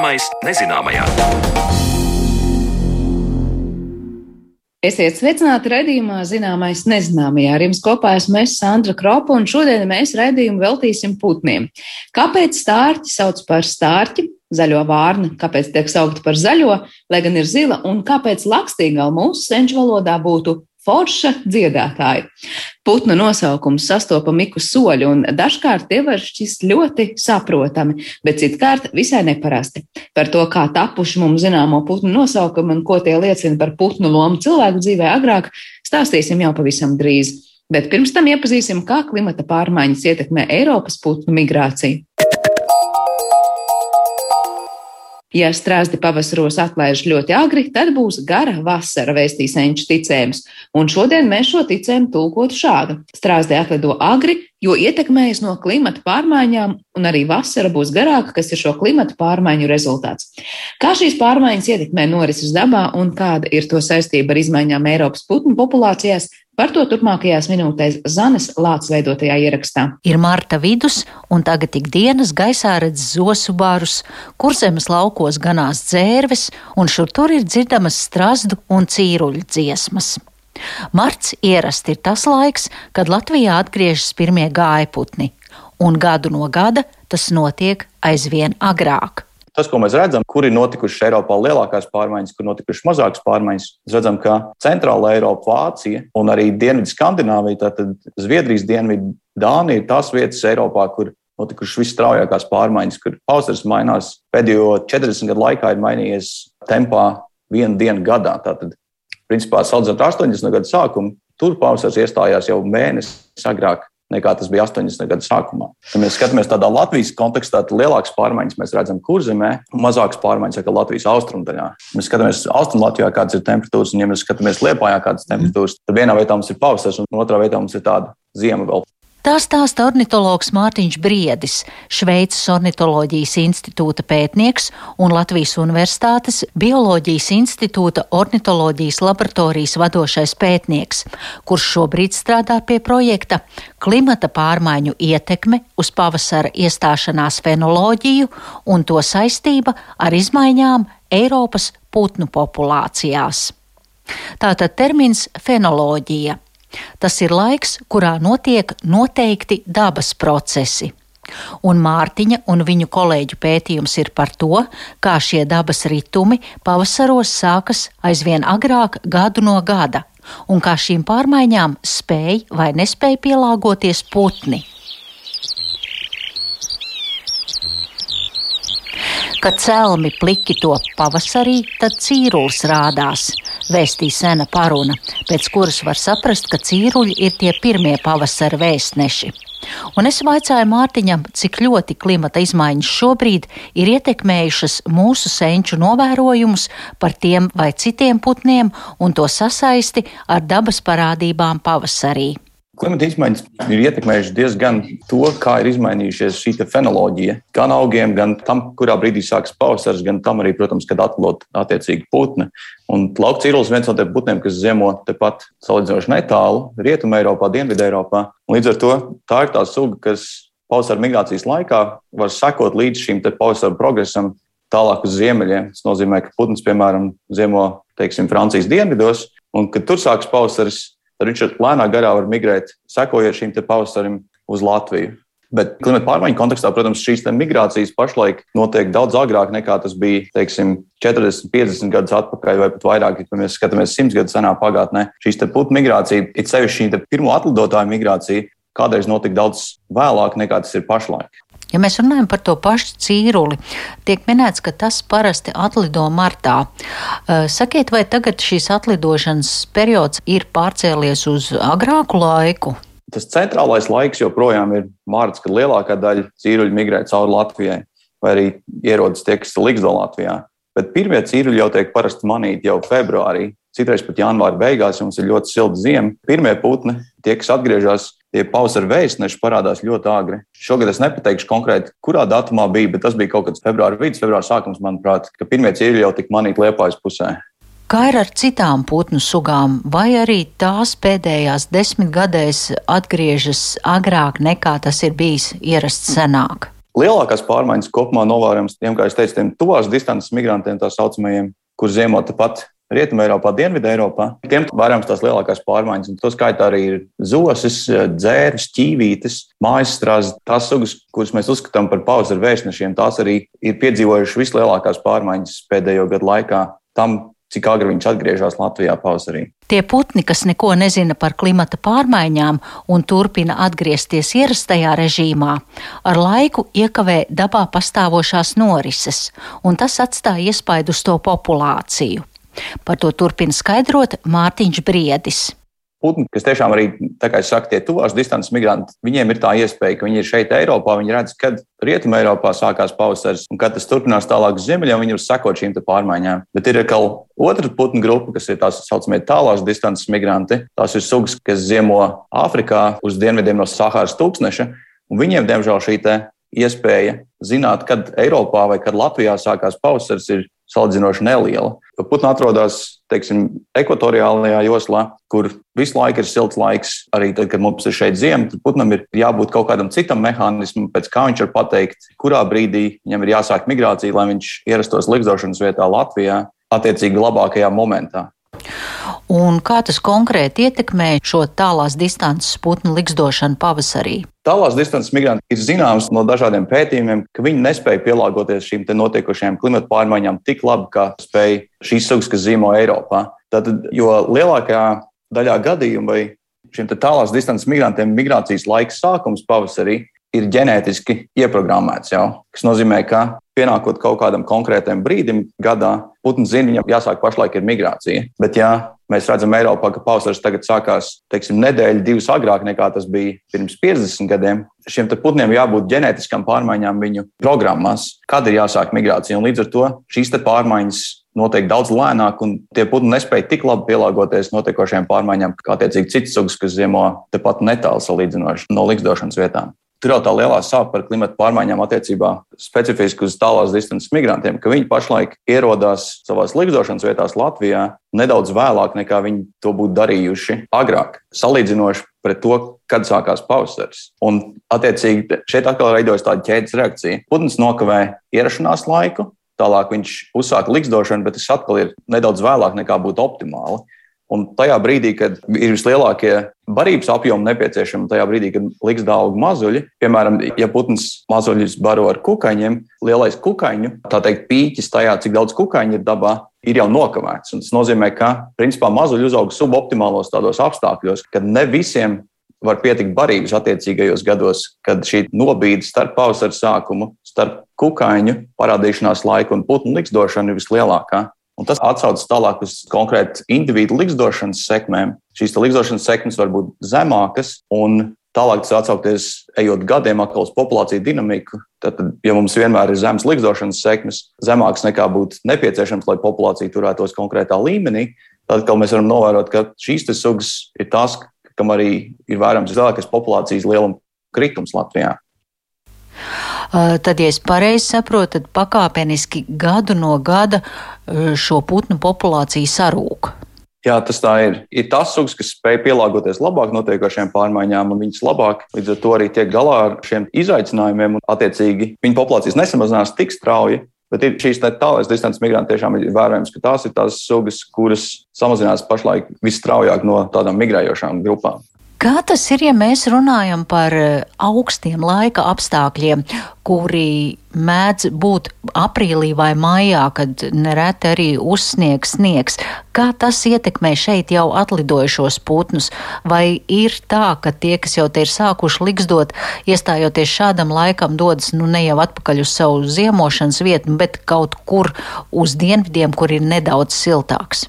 Zināmais nezināmajā. Esiet sveicināti redzējumā, zināmais nezināmajā. Ar jums kopā esmu es, Sandra Kropa, un šodien mēs redzējumu veltīsim putniem. Kāpēc stārķi sauc par stārķi, zaļo vārnu, kāpēc tiek saukta par zaļo, lai gan ir zila, un kāpēc lakstīgā mūsu senču valodā būtu forša dziedātāji. Putnu nosaukums sastopa miku soļu, un dažkārt tie var šķist ļoti saprotami, bet citkārt visai neparasti. Par to, kā tapuši mums zināmo putnu nosaukumu un ko tie liecina par putnu lomu cilvēku dzīvē agrāk, stāstīsim jau pavisam drīz. Bet pirms tam iepazīsim, kā klimata pārmaiņas ietekmē Eiropas putnu migrāciju. Ja strāzdi pavasaros atlaiž ļoti agri, tad būs gara vasara, vēstīs enču ticējums. Un šodien mēs šo ticējumu tulkotu šādu. Strāzdi atlido agri, jo ietekmējas no klimata pārmaiņām, un arī vasara būs garāka, kas ir šo klimata pārmaiņu rezultāts. Kā šīs pārmaiņas ietekmē norises dabā un kāda ir to saistība ar izmaiņām Eiropas putnu populācijās, Par to turpmākajās minūtēs Zanes Lācis veidotajā ierakstā. Ir marta vidus, un tagad ik dienas gaisā redz zosubārus, kur zemes laukos ganās dzērves, un šur tur ir dzirdamas strazdu un cīruļu dziesmas. Marts ierasti ir tas laiks, kad Latvijā atgriežas pirmie gājputni, un gadu no gada tas notiek aizvien agrāk. Tas, ko mēs redzam, kur ir notikušas Eiropā lielākās pārmaiņas, kur notikušas mazākas pārmaiņas, mēs redzam, ka Centrāla Eiropa, Vācija un arī Dienvidu Skandināvija, tātad Zviedrijas dienvidu Dānija ir tās vietas Eiropā, kur notikušas visstraujākās pārmaiņas, kur pavasaris mainās. Pēdējo 40 gadu laikā ir mainījies tempā vienu dienu gadā. Tātad, principā, salīdzinot ar 80 gadu sākumu, tur pavasaris iestājās jau mēnesi agrāk nekā tas bija 80. gada sākumā. Ja mēs skatāmies tādā Latvijas kontekstā, tad lielākas pārmaiņas mēs redzam kurzemē, mazākas pārmaiņas kā Latvijas austrumdaļā. Mēs skatāmies Austrumlatvijā, kādas ir temperatūras, un ja mēs skatāmies Liepājā, kādas temperatūras, tad vienā vietā mums ir pavasaris, un otrā vietā mums ir tāda ziema vēl. Tā stāsta ornitologs Mārtiņš Briedis, Šveices ornitoloģijas institūta pētnieks un Latvijas Universitātes Bioloģijas institūta ornitoloģijas laboratorijas vadošais pētnieks, kurš šobrīd strādā pie projekta Klimata pārmaiņu ietekme uz pavasara iestāšanās fenoloģiju un to saistība ar izmaiņām Eiropas putnu populācijās. Tātad termins fenoloģija Tas ir laiks, kurā notiek noteikti dabas procesi. Un Mārtiņa un viņu kolēģu pētījums ir par to, kā šie dabas ritumi pavasaros sākas aizvien agrāk gadu no gada, un kā šīm pārmaiņām spēj vai nespēj pielāgoties putni. Kad celmi pliki to pavasarī, tad cīrulis rādās, vēstīja sena paruna, pēc kuras var saprast, ka cīruļi ir tie pirmie pavasara vēstneši. Un es vaicāju Mārtiņam, cik ļoti klimata izmaiņas šobrīd ir ietekmējušas mūsu senču novērojumus par tiem vai citiem putniem un to sasaisti ar dabas parādībām pavasarī. Klimata izmaiņas ir ietekmējušas diezgan to, kā ir izmainījušies šī fenoloģija. Gan augiem, gan tam, kurā brīdī sākas pavasaris, gan tam arī, protams, kad atlot attiecīgi putni. Un lauka cīrulis viens no tiem putniem, kas ziemo tepat salīdzinoši netālu, Rietumē, Eiropā, Dienvidē Eiropā. Līdz ar to tā ir tā suga, kas pavasara migrācijas laikā var sekot līdz šim pavasara progresam tālāk uz ziemeļiem. Tas nozīmē, ka putns, piemēram, ziemo teiksim, Francijas dienvidos, un kad tur sākas pavasaris, tad viņš lēnā garā var migrēt, sekojot šīm pavasarim uz Latviju. Bet klimata pārmaiņu kontekstā, protams, šīs migrācijas pašlaik notiek daudz agrāk nekā tas bija teiksim, 40, 50 gadus atpakaļ, vai pat vairāk, ja mēs skatāmies 100 gadus senā pagātnē. Šīs putnu migrācija, it sevišķi šī pirmo atlidotāju migrācija, kādreiz notika daudz vēlāk nekā tas ir pašlaik. Ja mēs runājam par to pašu cīruli, tiek minēts, ka tas parasti atlido martā. Sakiet, vai tagad šīs atlidošanas periods ir pārcēlies uz agrāku laiku? Tas centrālais laiks joprojām ir mārts, kad lielākā daļa cīruļu migrē cauri Latvijai, vai arī ierodas tie, kas liksto Latvijā. Bet pirmie cīruļi jau tiek parasti manīti jau februārī, citreiz pat janvāra beigās, ja mums ir ļoti silta zima. Pirmie putni, tie, kas atgriežas tie pavasara vēstneši parādās ļoti agri. Šogad es nepateikšu konkrēti, kurā datumā bija, bet tas bija kaut kāds februāra vidus, februāra sākums, manuprāt, ka pirmie cīļi jau tika manīti liepājas pusē. Kā ir ar citām putnu sugām, vai arī tās pēdējās desmit gadēs atgriežas agrāk nekā tas ir bijis ierasts senāk? lielākās pārmaiņas kopumā novērojams tiem, kā es teicu, tiem tuvās distances migrantiem, tā saucamajiem, kur ziemo tepat Rietumē, Eiropā, Dienvidē, Eiropā. Tiem vērojams tās lielākās pārmaiņas, un to skaitā arī ir zosis, dzērves, ķīvītes, mājas strāzes, tās sugas, kuras mēs uzskatām par pauzeru vēstnešiem. Tās arī ir piedzīvojušas vislielākās pārmaiņas pēdējo gadu laikā. Tam cik agri viņš atgriežas Latvijā pavasarī. Tie putni, kas neko nezina par klimata pārmaiņām un turpina atgriezties ierastajā režīmā, ar laiku iekavē dabā pastāvošās norises, un tas atstāja iespaidu uz to populāciju. Par to turpina skaidrot Mārtiņš Briedis putni, kas tiešām arī, tā kā es saku, tie tuvās distances migranti, viņiem ir tā iespēja, ka viņi ir šeit Eiropā, viņi redz, kad Rietumē Eiropā sākās pavasaris un kad tas turpinās tālāk uz ziemeļiem, viņi var sekot šīm pārmaiņām. Bet ir atkal otra putnu grupa, kas ir tās saucamie tālās distances migranti. Tās ir sugas, kas ziemo Āfrikā uz dienvidiem no Sahāras tūkstneša, un viņiem, diemžēl, šī iespēja zināt, kad Eiropā vai kad Latvijā sākās pavasaris, ir salīdzinoši neliela. Putni atrodas teiksim, ekvatoriālajā joslā, kur visu laiku ir silts laiks. Arī tad, kad mums ir šeit ziema, tad putnam ir jābūt kaut kādam citam mehānismam, pēc kā viņš var pateikt, kurā brīdī viņam ir jāsāk migrācija, lai viņš ierastos likdošanas vietā Latvijā, attiecīgi labākajā momentā. Un kā tas konkrēti ietekmē šo tālās distances putnu liksdošanu pavasarī? Tālās distances migranti ir zināms no dažādiem pētījumiem, ka viņi nespēja pielāgoties šīm notiekošajām klimata pārmaiņām tik labi, kā spēja šīs sugas, kas zīmo Eiropā. Tātad, jo lielākajā daļā gadījumu vai šiem tālās distances migrantiem migrācijas laika sākums pavasarī ir ģenētiski ieprogrammēts jau. Tas nozīmē, ka pienākot kaut kādam konkrētam brīdim gadā, putns zina, viņam jāsāk pašlaik ir migrācija. Bet, ja mēs redzam Eiropā, ka pavasaris tagad sākās teiksim, nedēļu, divas agrāk nekā tas bija pirms 50 gadiem, šiem putniem jābūt ģenētiskām pārmaiņām viņu programmās, kad ir jāsāk migrācija. Un līdz ar to šīs pārmaiņas notiek daudz lēnāk, un tie putni nespēja tik labi pielāgoties notiekošajām pārmaiņām, kā attiecīgi citas sugas, kas ziemo tepat netālu salīdzinoši no likdošanas vietām. Tur jau tā lielā sāpe par klimatu pārmaiņām attiecībā specifiski uz tālās distances migrantiem, ka viņi pašlaik ierodās savās likdošanas vietās Latvijā nedaudz vēlāk nekā viņi to būtu darījuši agrāk, salīdzinoši pret to, kad sākās pavasaris. Un, attiecīgi, šeit atkal veidojas tāda ķēdes reakcija. Putns nokavē ierašanās laiku, tālāk viņš uzsāka likdošanu, bet tas atkal ir nedaudz vēlāk nekā būtu optimāli. Un tajā brīdī, kad ir vislielākie barības apjomi nepieciešami, tajā brīdī, kad liks dāvāgu mazuļi, piemēram, ja putns mazuļus baro ar kukaiņiem, lielais kukaiņu, tā teikt, pīķis tajā, cik daudz kukaiņu ir dabā, ir jau nokavēts. Un tas nozīmē, ka principā mazuļi uzauga suboptimālos tādos apstākļos, kad ne visiem var pietikt barības attiecīgajos gados, kad šī nobīde starp pavasara sākumu, starp kukaiņu parādīšanās laiku un putnu liksdošanu ir vislielākā. Un tas atsaucas tālāk uz konkrētu individu likstošanas sekmēm. Šīs likstošanas sekmes var būt zemākas, un tālāk tas atsaukties, ejot gadiem, atkal uz populāciju dinamiku. Tad, ja mums vienmēr ir zemes likstošanas sekmes, zemākas nekā būtu nepieciešams, lai populācija turētos konkrētā līmenī, tad mēs varam novērot, ka šīs sugas ir tās, kam arī ir vērams lielākais populācijas lieluma kritums Latvijā. Tad, ja es pareizi saprotu, tad pakāpeniski gadu no gada šo putnu populācija sarūk. Jā, tas tā ir. Ir tas sugas, kas spēj pielāgoties labāk notiekošiem pārmaiņām, un viņas labāk līdz ar to arī tiek galā ar šiem izaicinājumiem. Un, attiecīgi, viņu populācijas nesamazinās tik strauji, Bet ir šīs tālākās distances migranti tiešām ir vērojams, ka tās ir tās sugas, kuras samazinās pašlaik visstraujāk no tādām migrējošām grupām. Kā tas ir, ja mēs runājam par eh, augstiem laika apstākļiem, kuri mēdz būt aprīlī vai maijā, kad nereti arī uzsniegs sniegs? Kā tas ietekmē šeit jau atlidojušos putnus? Vai ir tā, ka tie, kas jau te ir sākuši liksdot, iestājoties šādam laikam, dodas nu ne jau atpakaļ uz savu ziemošanas vietu, bet kaut kur uz dienvidiem, kur ir nedaudz siltāks?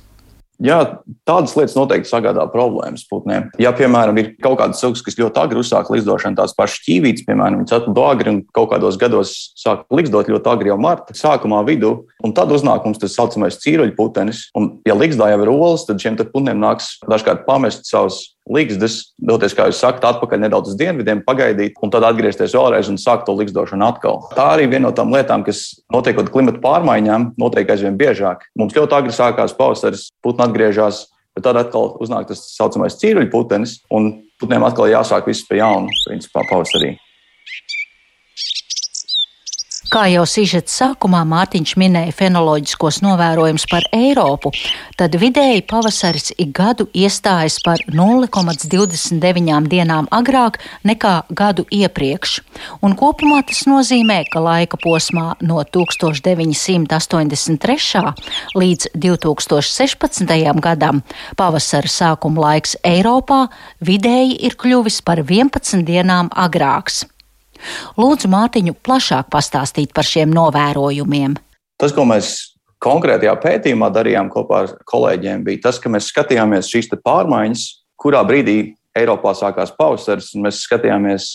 Jā, tādas lietas noteikti sagādā problēmas putniem. Ja, piemēram, ir kaut kādas sugas, kas ļoti agri uzsāk lidošanu, tās pašas ķīvītes, piemēram, viņas atlido agri un kaut kādos gados sāk liksdot ļoti agri jau marta sākumā vidū, un tad uznāk mums tas saucamais cīruļu putenis. Un, ja liksdā jau ir olas, tad šiem putniem nāks dažkārt pamest savus līgstas, doties, kā jūs sakat, atpakaļ nedaudz uz dienvidiem, pagaidīt, un tad atgriezties vēlreiz un sākt to līgsdošanu atkal. Tā arī viena no tām lietām, kas notiekot klimata pārmaiņām, notiek aizvien biežāk. Mums ļoti agri sākās pavasaris, putni atgriežas, bet tad atkal uznāk tas tā saucamais cīruļu putenis, un putniem atkal jāsāk viss pie jauna, principā pavasarī. Kā jau sižets sākumā Mārtiņš minēja fenoloģiskos novērojumus par Eiropu, tad vidēji pavasaris ik gadu iestājas par 0,29 dienām agrāk nekā gadu iepriekš, un kopumā tas nozīmē, ka laika posmā no 1983. līdz 2016. gadam pavasara sākuma laiks Eiropā vidēji ir kļuvis par 11 dienām agrāks. Lūdzu, Mārtiņu, plašāk pastāstīt par šiem novērojumiem. Tas, ko mēs konkrētajā pētījumā darījām kopā ar kolēģiem, bija tas, ka mēs skatījāmies šīs pārmaiņas, kurā brīdī Eiropā sākās pavasaris, un mēs skatījāmies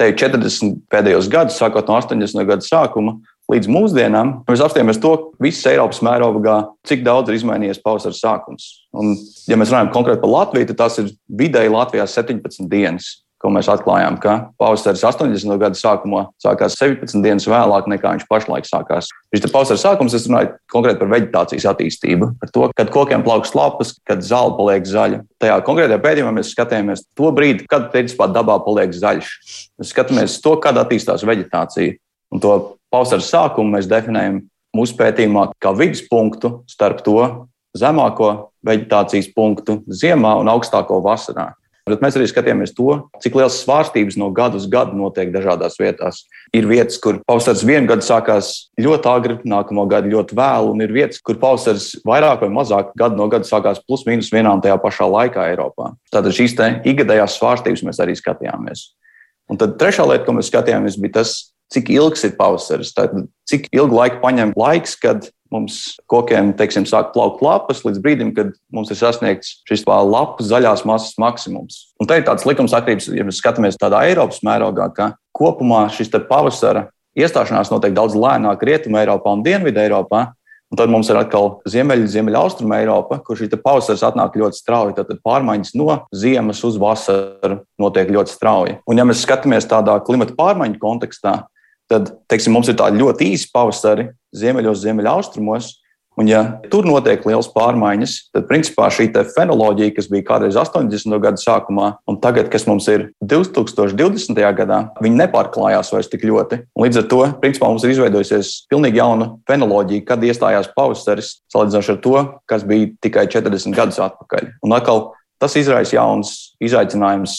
te 40 pēdējos gadus, sākot no 80. gada sākuma. Līdz mūsdienām mēs apstājāmies to visas Eiropas mērogā, cik daudz ir izmainījies pavasara sākums. Un, ja mēs runājam konkrēti par Latviju, tad tas ir vidēji Latvijā 17 dienas ko mēs atklājām, ka pavasaris 80. gada sākumā sākās 17 dienas vēlāk nekā viņš pašlaik sākās. Šis pavasara sākums, es runāju konkrēti par vegetācijas attīstību, par to, kad kokiem plaukst lapas, kad zāle paliek zaļa. Tajā konkrētajā pētījumā mēs skatījāmies to brīdi, kad principā dabā paliek zaļš. Mēs skatāmies to, kad attīstās vegetācija. Un to pavasara sākumu mēs definējam mūsu pētījumā kā viduspunktu starp to zemāko vegetācijas punktu ziemā un augstāko vasarā. Bet mēs arī skatījāmies to, cik liels svārstības no gada uz gadu notiek dažādās vietās. Ir vietas, kur pavasaris vienu gadu sākās ļoti agri, nākamo gadu ļoti vēlu, un ir vietas, kur pavasaris vairāk vai mazāk gadu no gada sākās plus mīnus vienā un tajā pašā laikā Eiropā. Tātad šīs ikgadējās svārstības mēs arī skatījāmies. Un tad trešā lieta, ko mēs skatījāmies, bija tas, cik ilgs ir pavasaris. Tātad, cik ilgu laiku paņem laiks, kad mums kokiem teiksim, sāk plaukt lapas līdz brīdim, kad mums ir sasniegts šis lapu zaļās masas maksimums. Un te ir tāds likumsakrības, ja mēs skatāmies tādā Eiropas mērogā, ka kopumā šis pavasara iestāšanās notiek daudz lēnāk Rietumē, Eiropā un Dienvidē Eiropā. Un tad mums ir atkal ziemeļa, ziemeļaustruma Eiropa, kur šī pavasaris atnāk ļoti strauji. Tad pārmaiņas no ziemas uz vasaru notiek ļoti strauji. Un, ja mēs skatāmies tādā klimata pārmaiņu kontekstā, tad teiksim, mums ir tādi ļoti īsi pavasari ziemeļos, ziemeļaustrumos. Un, ja tur notiek liels pārmaiņas, tad principā šī fenoloģija, kas bija kādreiz 80. gada sākumā, un tagad, kas mums ir 2020. gadā, viņi nepārklājās vairs tik ļoti. Un līdz ar to principā, mums ir izveidojusies pilnīgi jauna fenoloģija, kad iestājās pavasaris, salīdzinoši ar to, kas bija tikai 40 gadus atpakaļ. Un atkal tas izraisa jauns izaicinājums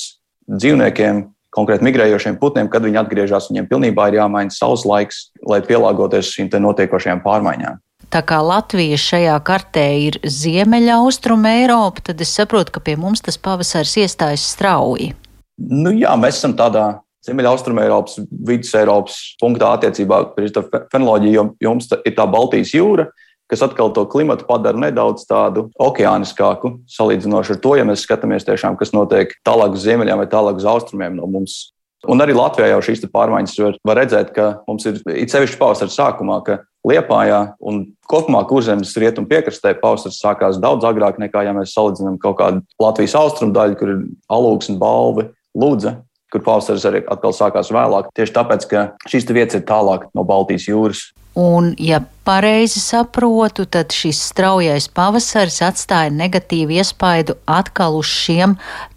dzīvniekiem, konkrēti migrējošiem putniem, kad viņi atgriežas, viņiem pilnībā ir jāmaina savs laiks, lai pielāgoties šīm notiekošajām pārmaiņām. Tā kā Latvija šajā kartē ir ziemeļa austruma Eiropa, tad es saprotu, ka pie mums tas pavasaris iestājas strauji. Nu, jā, mēs esam tādā Ziemeļaustrumē Eiropas, vidus Eiropas punktā attiecībā pret fenoloģiju, jo jums ir tā Baltijas jūra, kas atkal to klimatu padara nedaudz tādu okeāniskāku, salīdzinoši ar to, ja mēs skatāmies tiešām, kas notiek tālāk uz ziemeļiem vai tālāk uz austrumiem no mums. Un arī Latvijā jau šīs pārmaiņas var, var redzēt, ka mums ir īpaši pavasara sākumā, ka Liepājā un kopumā kurzemes rietumu piekrastē pavasaris sākās daudz agrāk nekā, ja mēs salīdzinām kaut kādu Latvijas austrumu daļu, kur ir alūks un balvi, lūdza, kur pavasaris arī atkal sākās vēlāk. Tieši tāpēc, ka šīs vietas ir tālāk no Baltijas jūras. Un, ja pareizi saprotu, tad šis straujais pavasaris atstāja negatīvu iespaidu atkal uz šiem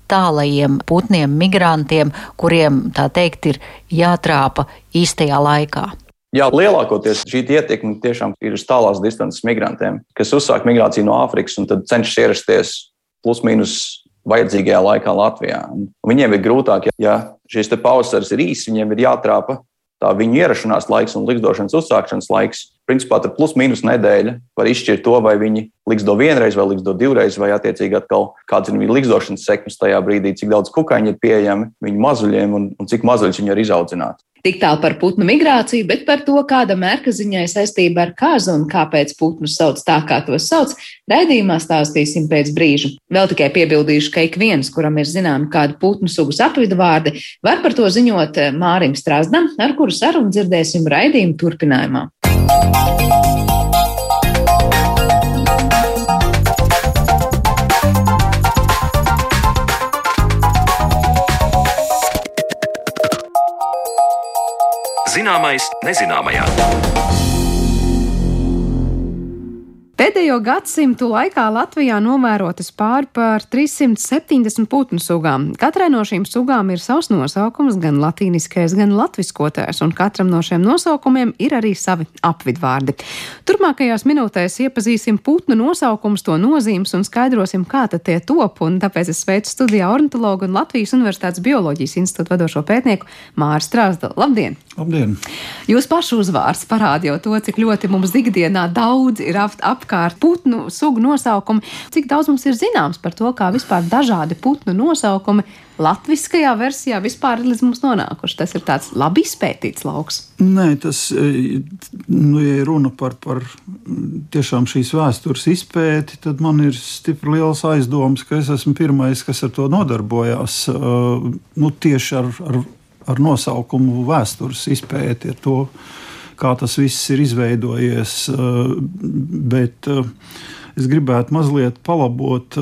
tālajiem putniem, migrantiem, kuriem, tā teikt, ir jātrāpa īstajā laikā. Jā, lielākoties šī ietekme tiešām ir uz tālās distances migrantiem, kas uzsāk migrāciju no Āfrikas un tad cenšas ierasties plus mīnus vajadzīgajā laikā Latvijā. Un viņiem ir grūtāk, ja šis pavasaris ir īss, viņiem ir jātrāpa tā viņu ierašanās laiks un likdošanas uzsākšanas laiks, principā tur plus mīnus nedēļa var izšķirt to, vai viņi liksto vienreiz vai liksto divreiz, vai attiecīgi atkal kāds ir viņu likdošanas sekmes tajā brīdī, cik daudz kukaiņu ir pieejami viņu mazuļiem un, un cik mazuļus viņi var izaudzināt. Tik tālu par putnu migrāciju, bet par to, kāda mērka ziņai saistība ar kāzu un kāpēc putnus sauc tā, kā tos sauc, raidījumā stāstīsim pēc brīža. Vēl tikai piebildīšu, ka ik viens, kuram ir zināma kāda putnu sugas apvidu vārdi, var par to ziņot Mārim Strazdam, ar kuru sarunu dzirdēsim raidījuma turpinājumā. Zināmais nezināmajā. Pēdējo gadsimtu laikā Latvijā novērotas pāri par 370 putnu sugām. Katrai no šīm sugām ir savs nosaukums, gan latīniskais, gan latviskotājs, un katram no šiem nosaukumiem ir arī savi apvidvārdi. Turmākajās minūtēs iepazīsim putnu nosaukumus, to nozīmes un skaidrosim, kā tie top, un tāpēc es sveicu studijā ornitologu un Latvijas Universitātes bioloģijas institūta vadošo pētnieku Māru Strāzdu. Labdien! Labdien! Jūs pašu uzvārds parāda jau to, cik ļoti mums ikdienā daudz ir ap, apkārt putnu sugu nosaukumi. Cik daudz mums ir zināms par to, kā vispār dažādi putnu nosaukumi latviskajā versijā vispār ir līdz mums nonākuši. Tas ir tāds labi izpētīts lauks. Nē, tas, e, nu, ja runa par, par tiešām šīs vēstures izpēti, tad man ir stipri liels aizdoms, ka es esmu pirmais, kas ar to nodarbojās. E, nu, tieši ar, ar, ar nosaukumu vēstures izpēti, ar to, kā tas viss ir izveidojies. E, bet, Es gribētu mazliet palabot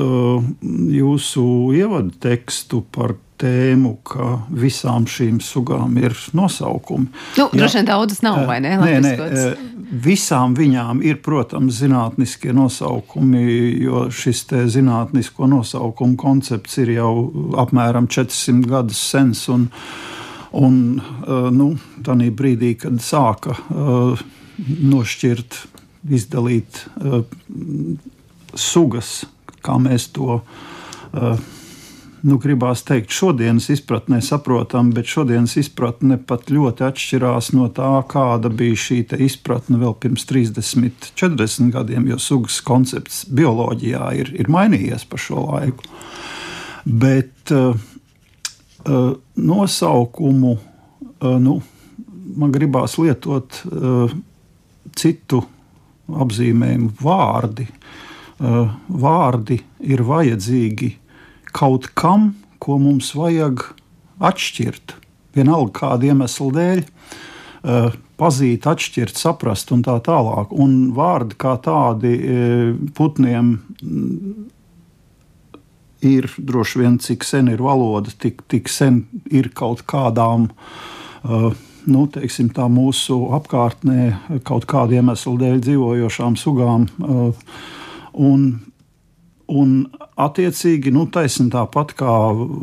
jūsu ievadu tekstu par tēmu, ka visām šīm sugām ir nosaukumi. Nu, droši vien daudzas nav, vai ne? Nē, nē, visām viņām ir, protams, zinātniskie nosaukumi, jo šis zinātnisko nosaukumu koncepts ir jau apmēram 400 gadus sens. Un, un nu, tādā brīdī, kad sāka nošķirt izdalīt uh, sugas, kā mēs to uh, nu, gribās teikt, šodienas izpratnē saprotam, bet šodienas izpratne pat ļoti atšķirās no tā, kāda bija šī izpratne vēl pirms 30, 40 gadiem, jo sugas koncepts bioloģijā ir, ir mainījies pa šo laiku. Bet uh, nosaukumu uh, nu, man gribās lietot uh, citu apzīmējumu vārdi. Vārdi ir vajadzīgi kaut kam, ko mums vajag atšķirt. Vienalga kāda iemesla dēļ, pazīt, atšķirt, saprast un tā tālāk. Un vārdi kā tādi putniem ir droši vien, cik sen ir valoda, tik, tik sen ir kaut kādām uh, nu, teiksim, mūsu apkārtnē kaut kāda iemesla dēļ dzīvojošām sugām. Uh, un, un attiecīgi, nu, taisnība tāpat kā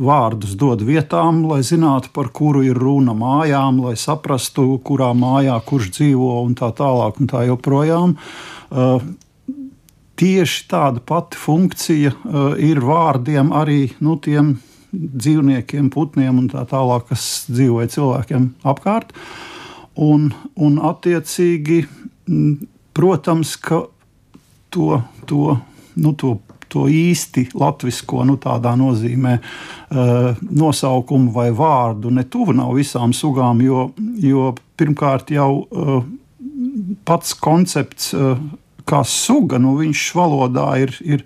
vārdus dod vietām, lai zinātu, par kuru ir runa mājām, lai saprastu, kurā mājā kurš dzīvo un tā tālāk un tā joprojām. Tieši tāda pati funkcija uh, ir vārdiem arī nu, tiem dzīvniekiem, putniem un tā tālāk, kas dzīvoja cilvēkiem apkārt. Un, un attiecīgi, protams, ka to, to, nu, to, to īsti latviešu, nu, tādā nozīmē, uh, nosaukumu vai vārdu ne tuvu nav visām sugām, jo, jo pirmkārt jau uh, pats koncepts kā suga, nu, viņš valodā ir, ir,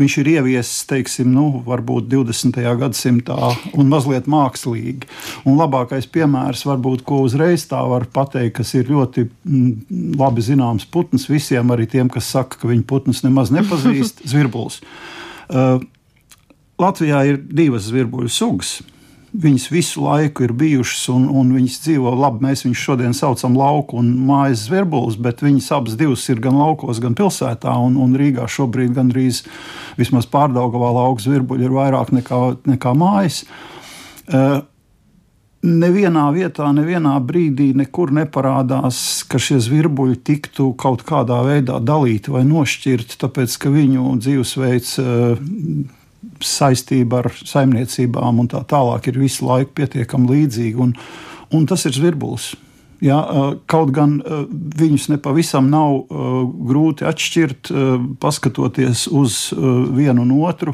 viņš ir ieviesis, teiksim, nu, varbūt 20. gadsimtā un mazliet mākslīgi. Un labākais piemērs, varbūt, ko uzreiz tā var pateikt, kas ir ļoti mm, labi zināms putns visiem, arī tiem, kas saka, ka viņi putnus nemaz nepazīst, zvirbulis. Uh, Latvijā ir divas zvirbuļu sugas viņas visu laiku ir bijušas, un, un viņas dzīvo labi. Mēs viņus šodien saucam lauku un mājas zvirbulis, bet viņas abas divas ir gan laukos, gan pilsētā. Un, un Rīgā šobrīd gandrīz vismaz pārdaugavā lauku zvirbuļi ir vairāk nekā, nekā mājas. Uh, Nevienā vietā, nevienā brīdī nekur neparādās, ka šie zvirbuļi tiktu kaut kādā veidā dalīti vai nošķirti, tāpēc ka viņu dzīvesveids uh, saistība ar saimniecībām un tā tālāk ir visu laiku pietiekami līdzīga. Un, un tas ir zvirbulis. Ja, kaut gan viņus nepavisam nav grūti atšķirt, paskatoties uz vienu un otru,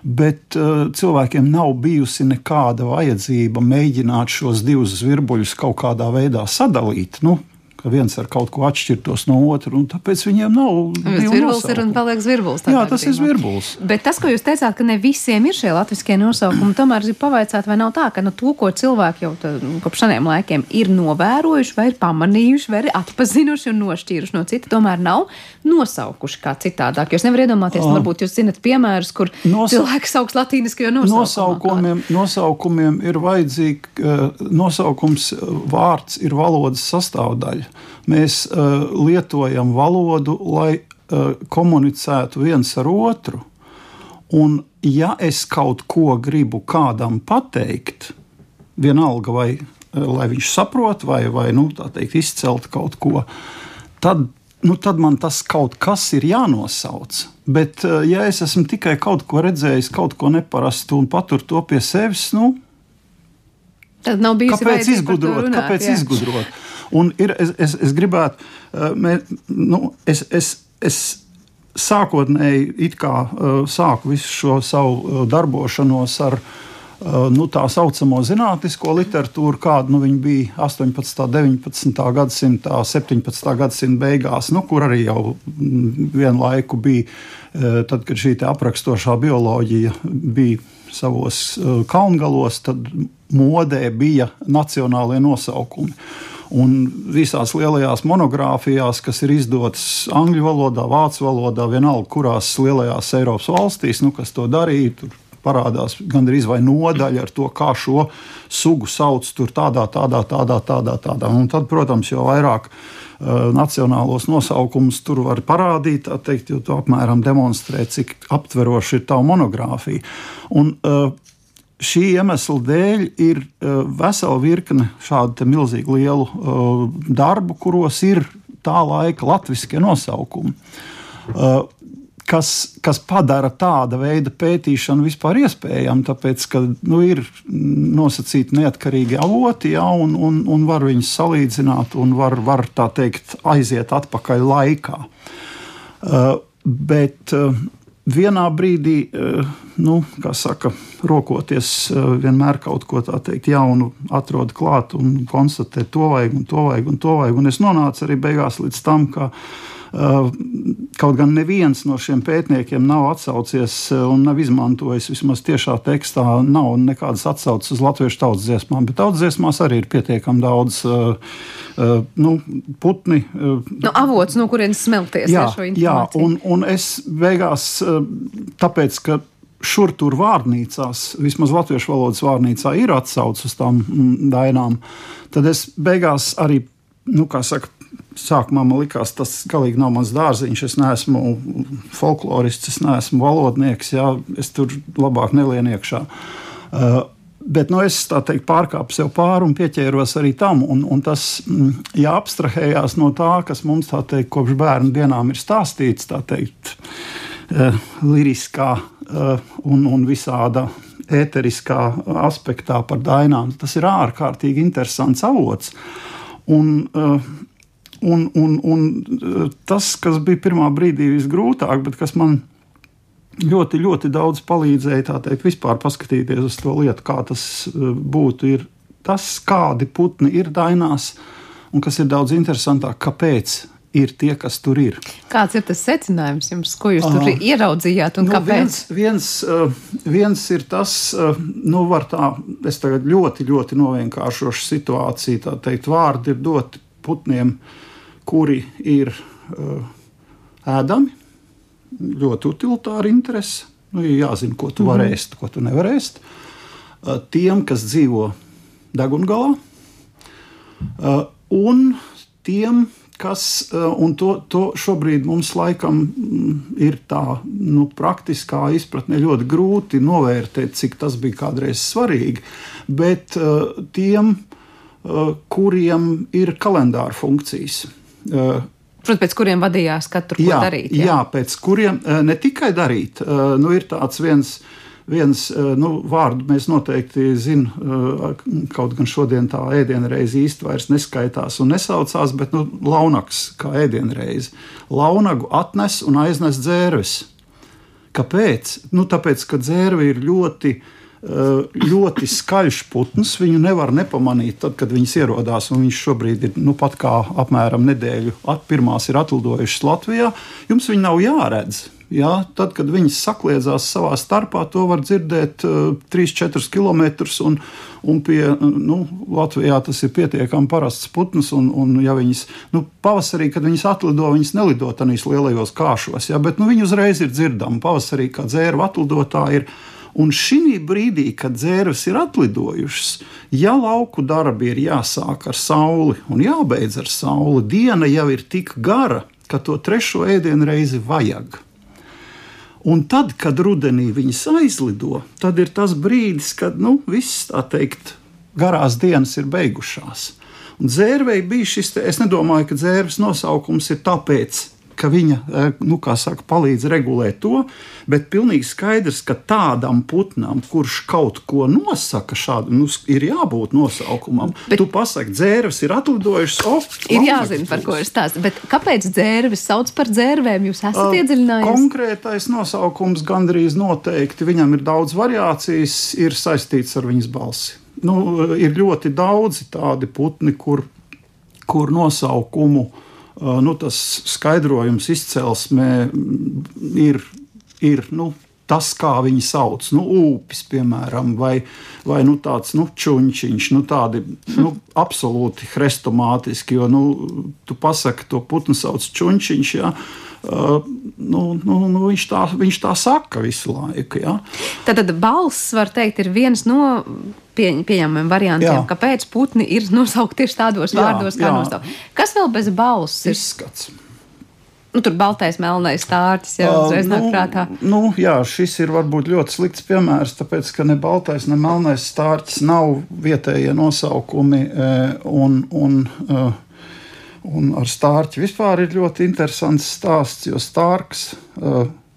bet cilvēkiem nav bijusi nekāda vajadzība mēģināt šos divus zvirbuļus kaut kādā veidā sadalīt. Nu, ka viens ar kaut ko atšķirtos no otra, un tāpēc viņiem nav. Zvirbulis ir un paliek zvirbulis. Jā, tas ir zvirbulis. Bet tas, ko jūs teicāt, ka ne visiem ir šie latviskie nosaukumi, tomēr ir pavaicāt, vai nav tā, ka nu, to, ko cilvēki jau tā, nu, kopš seniem laikiem ir novērojuši, vai ir pamanījuši, vai ir atpazinuši un nošķīruši no cita, tomēr nav nosaukuši kā citādāk. Jūs nevarat iedomāties, nu, varbūt jūs zinat piemērus, kur Nos... cilvēks sauc latīniskajā nosaukumā. Nosaukumiem, nosaukumiem ir vajadzīgi, uh, nosaukums vārds ir valodas sastāvdaļa mēs uh, lietojam valodu, lai uh, komunicētu viens ar otru. Un, ja es kaut ko gribu kādam pateikt, vienalga vai lai viņš saprot, vai, vai nu, teikt, izcelt kaut ko, tad, nu, tad man tas kaut kas ir jānosauc. Bet, ja es esmu tikai kaut ko redzējis, kaut ko neparastu un patur to pie sevis, nu, tad nav bijis kāpēc izgudrot? Runāt, kāpēc jā. izgudrot? Un ir, es, es, es gribētu, mē, nu, es, es, es sākotnēji kā uh, sāku visu šo savu uh, darbošanos ar nu, tā saucamo zinātnisko literatūru, kāda nu, bija 18. un 19. gadsimta, 17. gadsimta beigās, nu, kur arī jau mm, vienu laiku bija, tad, kad šī aprakstošā bioloģija bija savos kalngalos, tad modē bija nacionālie nosaukumi. Un visās lielajās monogrāfijās, kas ir izdotas angļu valodā, vācu valodā, vienalga kurās lielajās Eiropas valstīs, nu, kas to darīja, parādās gandrīz vai nodaļa ar to, kā šo sugu sauc tur tādā, tādā, tādā, tādā. tādā. Un tad, protams, jo vairāk uh, nacionālos nosaukumus tur var parādīt, teikt, jo tu apmēram demonstrē, cik aptveroši ir tā monogrāfija. Un, uh, šī iemesla dēļ ir uh, vesela virkne šādu milzīgu lielu uh, darbu, kuros ir tā laika latviešu nosaukumi. Uh, kas, kas padara tāda veida pētīšanu vispār iespējamu, tāpēc, ka nu, ir nosacīti neatkarīgi avoti, ja, un, un, un var viņus salīdzināt, un var, var tā teikt, aiziet atpakaļ laikā. Uh, bet uh, vienā brīdī, eh, nu, kā saka, rokoties, eh, vienmēr kaut ko tādu jaunu atrod klāt un konstatē, to vajag, un to vajag, un to vajag. Un es nonācu arī beigās līdz tam, ka kaut gan neviens no šiem pētniekiem nav atsaucies uh, un nav izmantojis vismaz tiešā tekstā, nav nekādas atsauces uz latviešu tautas dziesmām, bet tautas dziesmās arī ir pietiekami daudz uh, nu, putni. Nu, avots, no kurienes smelties jā, jā, un, un es beigās, tāpēc, ka šur tur vārnīcās, vismaz latviešu valodas vārnīcā, ir atsauce uz tām mm, dainām, tad es beigās arī, nu, kā saka, sākumā man likās, tas galīgi nav mans dārziņš. Es neesmu folklorists, es neesmu valodnieks, jā, es tur labāk nelienu iekšā. Uh, Bet nu, es teikt, pārkāpu sev pāri un pieķēros arī tam. Un, un tas mm, jāabstrahējās no tā, kas mums teikt, kopš bērnu dienām ir stāstīts, tā teikt, uh, liriskā uh, un, un visāda ēteriskā aspektā par dainām. Tas ir ārkārtīgi interesants avots. Un, uh, Un, un, un eh, tas, kas bija pirmā brīdī visgrūtāk, bet kas man ļoti, ļoti daudz palīdzēja, tā teikt, vispār paskatīties uz to lietu, kā tas eh, būtu, ir tas, kādi putni ir dainās, un kas ir daudz interesantāk, kāpēc ir tie, kas tur ir. Kāds ir tas secinājums jums, ko jūs tur uh, ieraudzījāt un nu, kāpēc? Viens, viens, uh, viens ir tas, nu, var tā, es tagad ļoti, ļoti novienkāršošu situāciju, tā teikt, vārdi ir doti putniem uh, kuri ir uh, ēdami, ļoti utilitāra interese. Nu, ir jāzina, ko tu vari mm -hmm. ēst, ko tu nevari ēst. Uh, tiem, kas dzīvo degungalā, uh, un tiem, kas, un to, to šobrīd mums laikam mm, ir tā nu, praktiskā izpratne ļoti grūti novērtēt, cik tas bija kādreiz svarīgi, bet tiem, kuriem ir kalendāra funkcijas. Protams, pēc kuriem vadījās katru jā, darīt. Jā. jā, pēc kuriem ne tikai darīt. Nu, ir tāds viens, viens nu, vārdu mēs noteikti zinām, kaut gan šodien tā ēdienreize īsti vairs neskaitās un nesaucās, bet nu, launaks kā ēdienreize. Launagu atnes un aiznes dzērves. Kāpēc? Nu, tāpēc, ka dzērve ir ļoti Eh, ļoti skaļš putns. Viņu nevar nepamanīt, tad, kad viņas ierodās. Viņš šobrīd ir nu, pat kā apmēram nedēļu. At, pirmās ir atlidojušas Latvijā. Jums viņi nav jāredz. Jā, tad, kad viņas sakliedzās savā starpā, to var dzirdēt uh, 3-4 km. Un, un pie, nu, Latvijā tas ir pietiekami parasts putns. Un, un, ja viņas, nu, pavasarī, kad viņas atlido, viņas nelido tādos lielajos kāšos, jā, bet nu, viņi uzreiz ir dzirdami. Pavasarī, kad dzērba atlidotāji ir Un šī brīdī, kad dzērves ir atlidojušas, ja lauku darbi ir jāsāk ar sauli un jābeidz ar sauli, diena jau ir tik gara, ka to trešo ēdienu reizi vajag. Un tad, kad rudenī viņas aizlido, tad ir tas brīdis, kad nu, viss tā teikt, garās dienas ir beigušās. Un dzērvei bija šis, te, es nedomāju, ka dzērves nosaukums ir tāpēc, ka viņa eh, nu, saka, palīdz regulēt to, bet pilnīgi skaidrs, ka tādam putnam, kurš kaut ko nosaka, šādam nu, ir jābūt nosaukumam. Bet tu pasaki, dzērves ir atlidojušas. Oh, ir jāzina, par ko ir stāsts. Bet kāpēc dzērves sauc par dzērvēm? Jūs esat uh, iedziļinājies? Konkrētais nosaukums gandrīz noteikti. Viņam ir daudz variācijas, ir saistīts ar viņas balsi. Nu, ir ļoti daudzi tādi putni, kur, kur nosaukumu uh, nu, tas skaidrojums izcelsmē ir, ir nu, tas, kā viņi sauc, nu, upes, piemēram, vai, vai nu, tāds nu, čūniņš, nu, tādi nu, absolūti hrestomātiski. Jo nu, tu pasaki, to putnu sauc čūniņš. Ja? Uh, nu, nu, nu, viņš, tā, viņš tā saka visu laiku. Ja? Tad, tad balss, var teikt, ir viens no pie, pieņemamiem variantiem, jā. kāpēc putni ir nosaukti tieši tādos jā, vārdos, kā nosaukt. Kas vēl bez balss ir? Izskats. Nu, tur baltais, melnais stārķis jau uzreiz uh, nāk nu, prātā. Nu, jā, šis ir varbūt ļoti slikts piemērs, tāpēc, ka ne baltais, ne melnais stārķis nav vietējie nosaukumi. Un, un, un ar stārķi vispār ir ļoti interesants stāsts, jo stārks.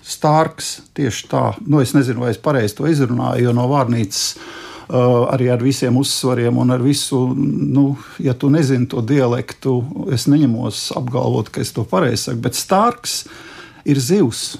Stārks tieši tā, nu es nezinu, vai es pareizi to izrunāju, jo no vārnīcas Uh, arī ar visiem uzsvariem un ar visu, nu, ja tu nezini to dialektu, es neņemos apgalvot, ka es to pareizi saku, bet stārks ir zivs.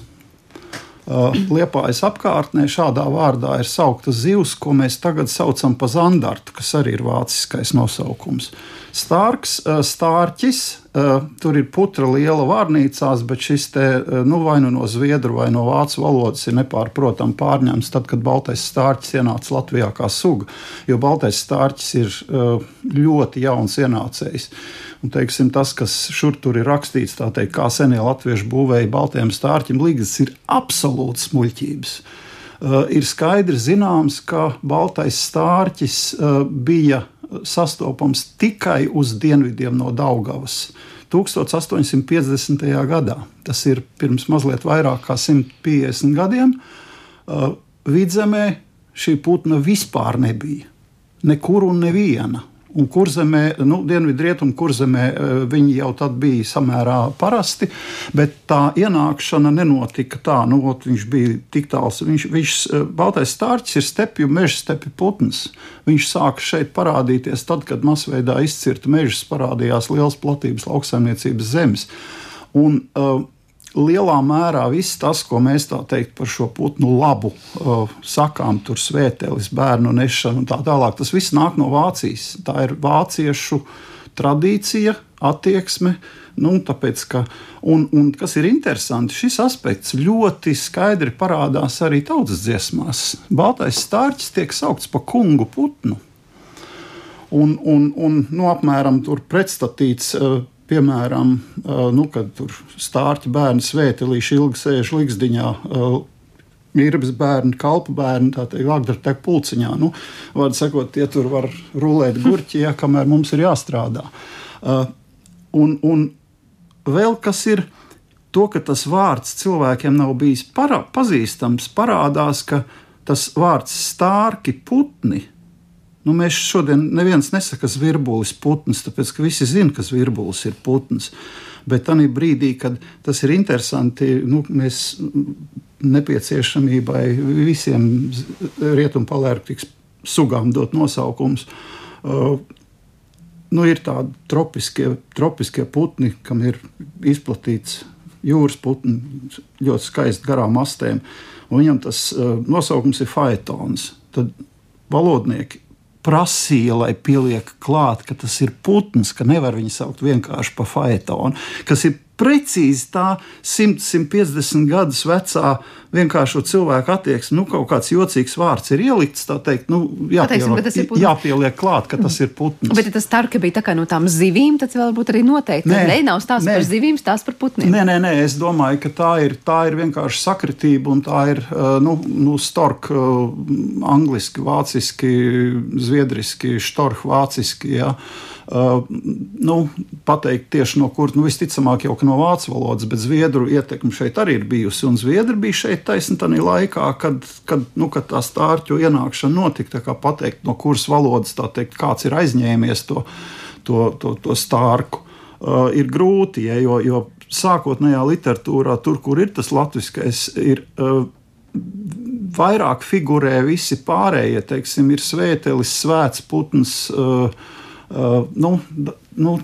Uh, Liepājas apkārtnē šādā vārdā ir saukta zivs, ko mēs tagad saucam par zandartu, kas arī ir vāciskais nosaukums. Stārks, uh, stārķis, uh, tur ir putra liela vārnīcās, bet šis te nu, vai nu no zviedru vai no vācu valodas ir nepārprotami pārņemts tad, kad baltais stārķis ienāca Latvijā kā suga, jo baltais stārķis ir ļoti jauns ienācējs. Un, teiksim, tas, kas šur tur ir rakstīts, teikt, kā senie latvieši būvēja baltajam stārķim, līgas ir absolūts muļķības. Ir skaidri zināms, ka baltais stārķis bija sastopams tikai uz dienvidiem no Daugavas. 1850. gadā, tas ir pirms mazliet vairāk kā 150 gadiem, uh, vidzemē šī putna vispār nebija. Nekur un neviena. Un kurzemē, nu, dienvidrietumu kurzemē eh, viņi jau tad bija samērā parasti, bet tā ienākšana nenotika tā, nu, ot, viņš bija tik tāls. Viņš, viņš eh, baltais stārķis ir stepju meža stepju putns. Viņš sāka šeit parādīties tad, kad masveidā izcirta mežas parādījās liels platības lauksaimniecības zemes. Un, uh, lielā mērā viss tas, ko mēs teikt, par šo putnu labu uh, sakām, tur svētēlis, bērnu nešana un tā tālāk, tas viss nāk no Vācijas. Tā ir vāciešu tradīcija, attieksme. Nu, tāpēc, ka, un, un kas ir interesanti, šis aspekts ļoti skaidri parādās arī tautas dziesmās. Baltais stārķis tiek saukts par kungu putnu. Un, un, un nu, apmēram tur pretstatīts uh, piemēram, nu, kad tur stārķi bērni svētīlīši ilgi sēž līgzdiņā. Mīras bērni, kalpu bērni, tā teikt, agresīvā pulciņā. Nu, Vārds sakot, tie tur var rulēt gurķi, ja kamēr mums ir jāstrādā. Un, un vēl kas ir to, ka tas vārds cilvēkiem nav bijis para, pazīstams, parādās, ka tas vārds stārki putni Nu, mēs šodien neviens nesaka, kas ir virbulis putns, tāpēc ka visi zina, kas virbulis ir putns. Bet tajā brīdī, kad tas ir interesanti, nu, mēs nepieciešamībai visiem rietumpalērtikas sugām dot nosaukums. Uh, nu, ir tādi tropiskie, tropiskie putni, kam ir izplatīts jūras putni, ļoti skaisti garām astēm. Viņam tas uh, nosaukums ir faetons. Tad valodnieki prasīja, lai pieliek klāt, ka tas ir putns, ka nevar viņu saukt vienkārši par faetonu, kas ir precīzi tā 100-150 gadus vecā vienkāršo cilvēku attieksme. Nu, kaut kāds jocīgs vārds ir ielikts, tā teikt, nu, jāpieliek, Pateiksim, ir jāpieliek klāt, ka tas ir putns. Bet ja tas tarka bija tā kā no tām zivīm, tad varbūt arī noteikti. Nē, nē nav stāsts nē. par zivīm, stāsts par putniem. Nē, nē, nē, es domāju, ka tā ir, tā ir vienkārši sakritība un tā ir, nu, nu stork, angliski, vāciski, zviedriski, štorh vāciski, jā. Ja nu, pateikt tieši no kur, nu, visticamāk, jau no vācu valodas, bet zviedru ietekme šeit arī ir bijusi. Un zviedri bija šeit taisni tajā laikā, kad, kad, nu, kad tā stārķu ienākšana notika. Kā pateikt, no kuras valodas teikt, kāds ir aizņēmies to, to, to, to stārku, uh, ir grūti, ja, jo, jo sākotnējā literatūrā, tur, kur ir tas latviskais, ir. Uh, Vairāk figurē visi pārējie, teiksim, ir svētelis, svēts putns, uh, Uh, nu, nu,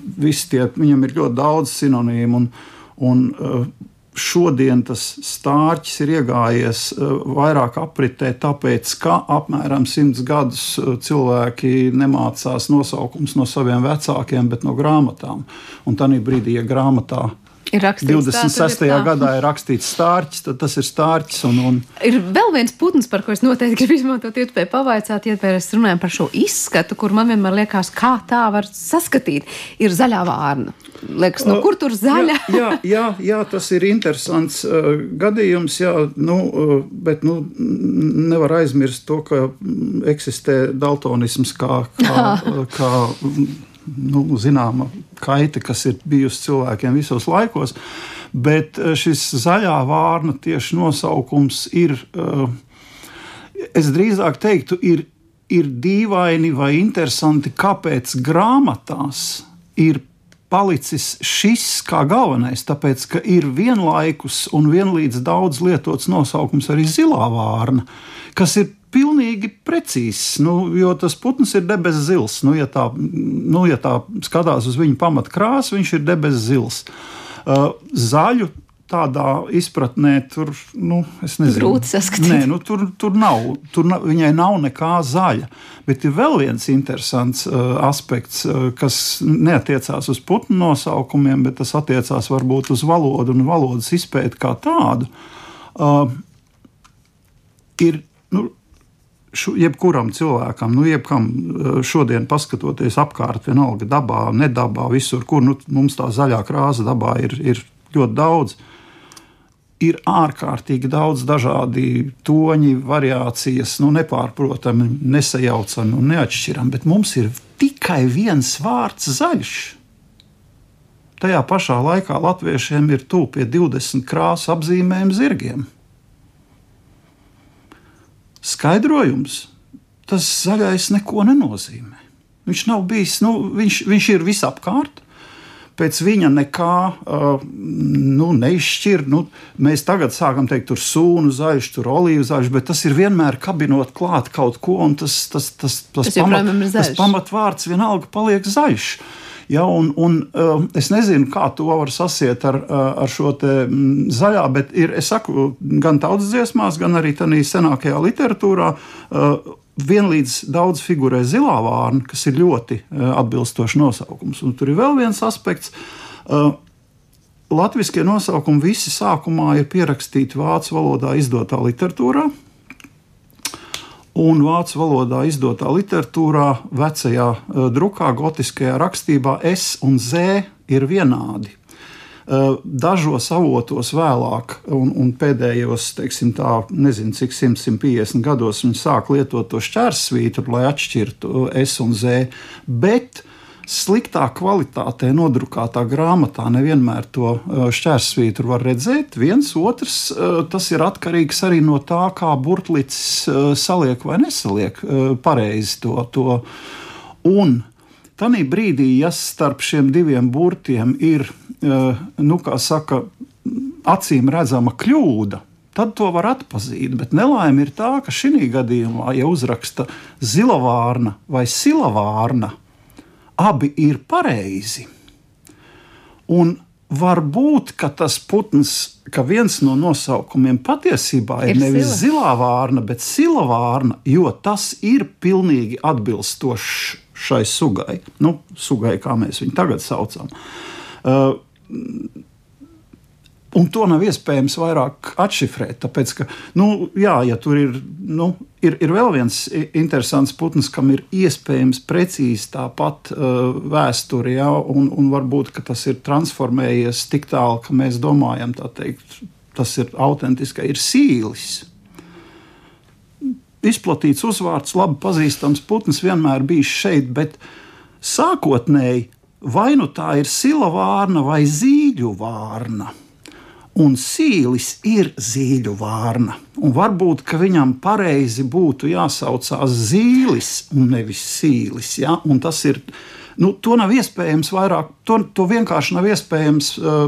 tie, viņam ir ļoti daudz sinonīmu. Un, un, uh, šodien tas stārķis ir iegājies uh, vairāk apritē, tāpēc, ka apmēram simts gadus uh, cilvēki nemācās nosaukums no saviem vecākiem, bet no grāmatām. Un tā brīdī, ja grāmatā Ir rakstīts, 26. Tā, ir gadā ir rakstīts stārķis, tad tas ir stārķis. Un, un... Ir vēl viens putns, par ko es noteikti gribu izmantot, iespēju pavaicāt, ja mēs runājam par šo izskatu, kur man vienmēr liekas, kā tā var saskatīt. Ir zaļā vārna. Liekas, nu, kur tur zaļa? jā, jā, jā, jā, tas ir interesants uh, gadījums, jā, nu, uh, bet nu, nevar aizmirst to, ka eksistē daltonisms kā. kā, kā nu, zināma kaita, kas ir bijusi cilvēkiem visos laikos. Bet eh, šis zaļā vārna tieši nosaukums ir, eh, es drīzāk teiktu, ir, ir dīvaini vai interesanti, kāpēc grāmatās ir palicis šis kā galvenais, tāpēc ka ir vienlaikus un vienlīdz daudz lietots nosaukums arī zilā vārna, kas ir pilnīgi precīzs, nu, jo tas putns ir debesu zils. Nu, ja, tā, nu, ja tā skatās uz viņa pamatkrāsu, viņš ir debesu zils. Uh, zaļu tādā izpratnē tur nu, grūti saskatīt. Nē, nu, tur, tur nav, tur nav, viņai nav nekā zaļa. Bet ir vēl viens interesants uh, aspekts, uh, kas neatiecās uz putnu nosaukumiem, bet tas attiecās varbūt uz valodu un valodas izpēti kā tādu. Uh, ir, šu, jebkuram cilvēkam, nu, jebkam eh, šodien paskatoties apkārt, vienalga dabā, nedabā, visur, kur nu, mums tā zaļā krāsa dabā ir, ir ļoti daudz. Ir ārkārtīgi daudz dažādi toņi, variācijas, nu, nepārprotami, nesajaucami un neatšķirami, bet mums ir tikai viens vārds zaļš. Tajā pašā laikā latviešiem ir pie 20 krāsu apzīmējumu zirgiem. Skaidrojums tas zaļais neko nenozīmē. Viņš nav bijis, nu, viņš, viņš ir visapkārt. Pēc viņa nekā uh, nu, neizšķir. Nu, mēs tagad sākam teikt, tur sūnu zaļš, tur olīvu zaļš, bet tas ir vienmēr kabinot klāt kaut ko, un tas, tas, tas, tas, tas, pamat, tas pamatvārds vienalga paliek zaļš. Ja, un, un, uh, es nezinu, kā to var sasiet ar, uh, ar šo mm, zaļā, bet ir, saku, gan tautas dziesmās, gan arī tādā senākajā literatūrā. Uh, vienlīdz daudz figurē zilā vārna, kas ir ļoti uh, atbilstošs nosaukums. Un tur ir vēl viens aspekts. Uh, Latvijas nosaukumi visi sākumā ir pierakstīti vācu valodā izdotā literatūrā, un vācu valodā izdotā literatūrā, vecajā uh, drukā, gotiskajā rakstībā S un Z ir vienādi. Uh, dažos avotos vēlāk, un, un pēdējos, teiksim, tā, nezinu, cik 100, 150 gados viņi sāk lietot to šķērsvītru, lai atšķirtu S un Z. Bet sliktā kvalitātē nodrukātā grāmatā nevienmēr to uh, šķērsvītru var redzēt. Viens otrs, uh, tas ir atkarīgs arī no tā, kā burtlītis uh, saliek vai nesaliek pareizi to. to. Un Tanī brīdī, ja starp šiem diviem burtiem ir, nu, kā saka, acīm redzama kļūda, tad to var atpazīt. Bet nelaime ir tā, ka šī gadījumā, ja uzraksta zilavārna vai silavārna, abi ir pareizi. Un var būt, ka tas putns, ka viens no nosaukumiem patiesībā ir, ir nevis sila. zilā vārna, bet sila vārna, jo tas ir pilnīgi atbilstošs šai sugai, nu, sugai, kā mēs viņu tagad saucam. Uh, Un to nav iespējams vairāk atšifrēt. Tāpēc, ka, nu, jā, ja tur ir, nu, ir, ir vēl viens interesants putns, kam ir iespējams precīzi tāpat uh, vēsture, ja, un, un varbūt tas ir transformējies tik tālu, ka mēs domājam, teikt, tas ir autentiski, ir sīlis. Izplatīts uzvārds, labi pazīstams putns vienmēr bijis šeit, bet Sākotnēji vai nu tā ir sila vārna vai zīļu vārna. Un sīlis ir zīļu vārna. Un varbūt viņam pareizi būtu jāsaucās zīlis un nevis sīlis. Ja? Un tas ir Nu, to nav iespējams vairāk, to, to vienkārši nav iespējams uh,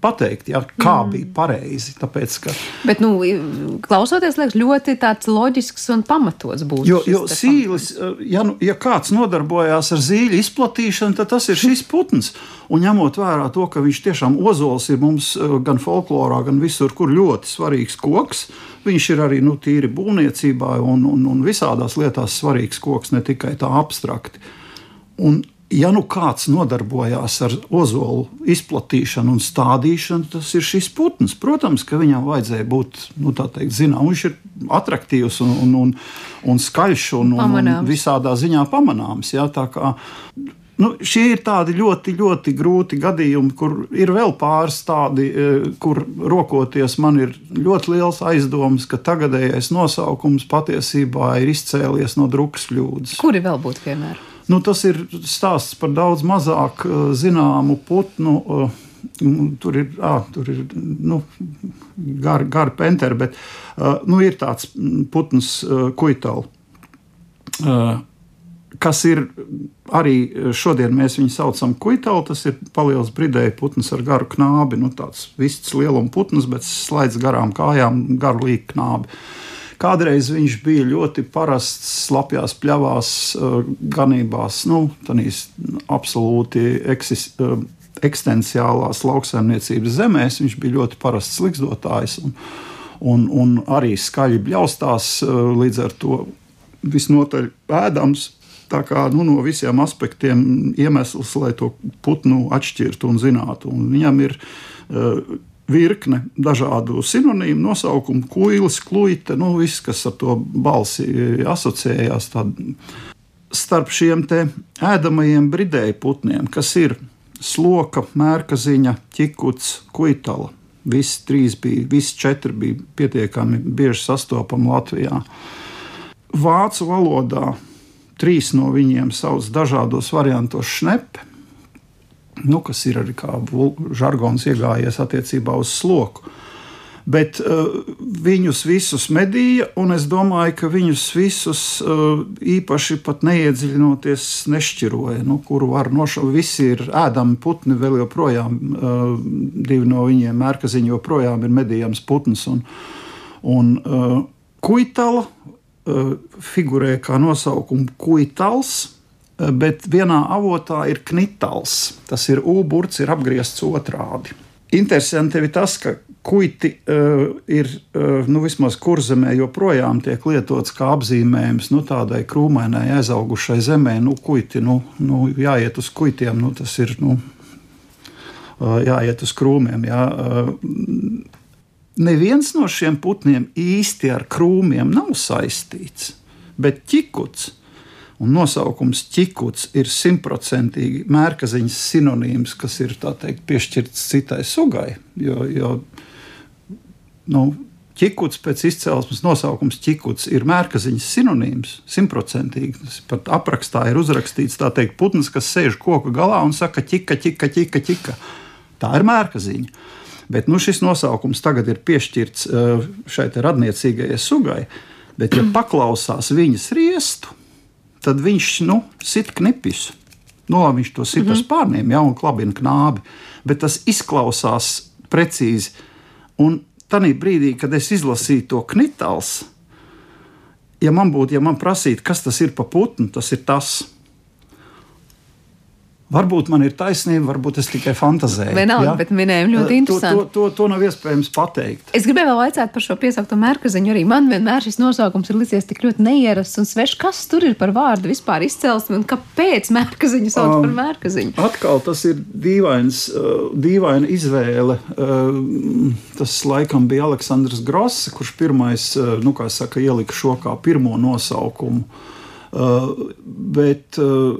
pateikt, ja, kā mm. bija pareizi. Tāpēc, ka, Bet, nu, klausoties, liekas, ļoti loģisks un pamatots būs. Jo, jo sīlis, uh, ja, nu, ja kāds nodarbojās ar zīļu izplatīšanu, tad tas ir šis putns. Un ņemot vērā to, ka viņš tiešām ozols ir mums uh, gan folklorā, gan visur, kur ļoti svarīgs koks. Viņš ir arī nu, tīri būvniecībā un, un, un visādās lietās svarīgs koks, ne tikai tā abstrakti. Un ja nu kāds nodarbojās ar ozolu izplatīšanu un stādīšanu, tas ir šis putns. Protams, ka viņam vajadzēja būt nu, teikt, zinām, viņš ir attraktīvs un, un, un, un skaļš un, un, un visādā ziņā pamanāms. Ja, Nu, šie ir tādi ļoti, ļoti grūti gadījumi, kur ir vēl pāris tādi, e, kur rokoties man ir ļoti liels aizdoms, ka tagadējais nosaukums patiesībā ir izcēlies no drukas kļūdas. Kuri vēl būtu piemēri? Nu, tas ir stāsts par daudz mazāk uh, zināmu putnu. Uh, tur ir, à, tur ir nu, gari gar penteri, bet uh, nu, ir tāds putns, kuitāls. Uh, kas ir arī šodien mēs viņu saucam par kuitālu. Tas ir paliels bridēja putns ar garu knābi, nu, tāds vists lielums putns, bet slēdz garām kājām, garu līku knābi. Uh, Kādreiz viņš bija ļoti parasts, slapjās pļavās, eh, ganībās, nu, tādīs absolūti eh, eksistenciālās lauksaimniecības zemēs. Viņš bija ļoti parasts likstotājs un, un, un arī skaļi bļaustās, eh, līdz ar to visnotaļ ēdams. Tā kā nu, no visiem aspektiem iemesls, lai to putnu atšķirtu un zinātu. Un viņam ir uh, virkne dažādu sinonīmu, nosaukumu, kuilis, kluite, nu, viss, kas ar to balsi asociējās. Tad starp šiem ēdamajiem bridēju putniem, kas ir sloka, mērkaziņa, ķikuts, kuitala. Visi trīs bija, visi četri bija pietiekami bieži sastopami Latvijā. Vācu valodā trīs no viņiem sauc dažādos variantos šnepi nu, kas ir arī kā žargons iegājies attiecībā uz sloku. Bet uh, viņus visus medīja, un es domāju, ka viņus visus uh, īpaši neiedziļinoties nešķiroja. Nu, kuru var nošaut, visi ir ēdami putni, vēl joprojām uh, divi no viņiem, mērkaziņi, joprojām ir medījams putns. Un, un uh, kuitala uh, figurē kā nosaukuma kuitals bet vienā avotā ir knitāls. Tas ir ūburts, ir apgriezts otrādi. Interesanti ir tas, ka kuiti uh, ir uh, nu, vismaz kurzemē joprojām tiek lietots kā apzīmējums nu, tādai krūmainai aizaugušai zemē. Nu, kuiti, nu, nu, jāiet uz kuitiem, nu, tas ir nu, uh, jāiet uz krūmiem. Jā. Uh, neviens no šiem putniem īsti ar krūmiem nav saistīts, bet ķikuts Un nosaukums ķikuts ir simtprocentīgi mērkaziņas sinonīms, kas ir teikt, piešķirts citai sugai. Jo, jo nu, ķikuts pēc izcelsmes nosaukums ķikuts ir mērkaziņas sinonīms, simtprocentīgi. Tas pat aprakstā ir uzrakstīts teikt, putns, kas sēž koka galā un saka ķika, ķika, ķika, ķika. Tā ir mērkaziņa. Bet nu, šis nosaukums tagad ir piešķirts uh, šai radniecīgajai sugai. Bet, ja paklausās viņas riestu, tad viņš nu, sit knipis. Nu, viņš to sit mm -hmm. ar mhm. spārniem, jau un klabina knābi. Bet tas izklausās precīzi. Un tajā brīdī, kad es izlasīju to knitāls, ja man būtu, ja man prasītu, kas tas ir pa putnu, tas ir tas. Varbūt man ir taisnība, varbūt es tikai fantazēju. Vienalga, ja? bet minējumi ļoti interesanti. To, to, to, to nav iespējams pateikt. Es gribēju vēl vaicāt par šo piesaukto mērkaziņu. Arī man vienmēr šis nosaukums ir licies tik ļoti neierasts un svešs. Kas tur ir par vārdu vispār izcelsme un kāpēc mērkaziņu sauc um, par mērkaziņu? Atkal tas ir dīvains, uh, dīvaina izvēle. Uh, tas laikam bija Aleksandrs Gross, kurš pirmais, uh, nu kā saka, ielika šo kā pirmo nosaukumu. Uh, bet uh,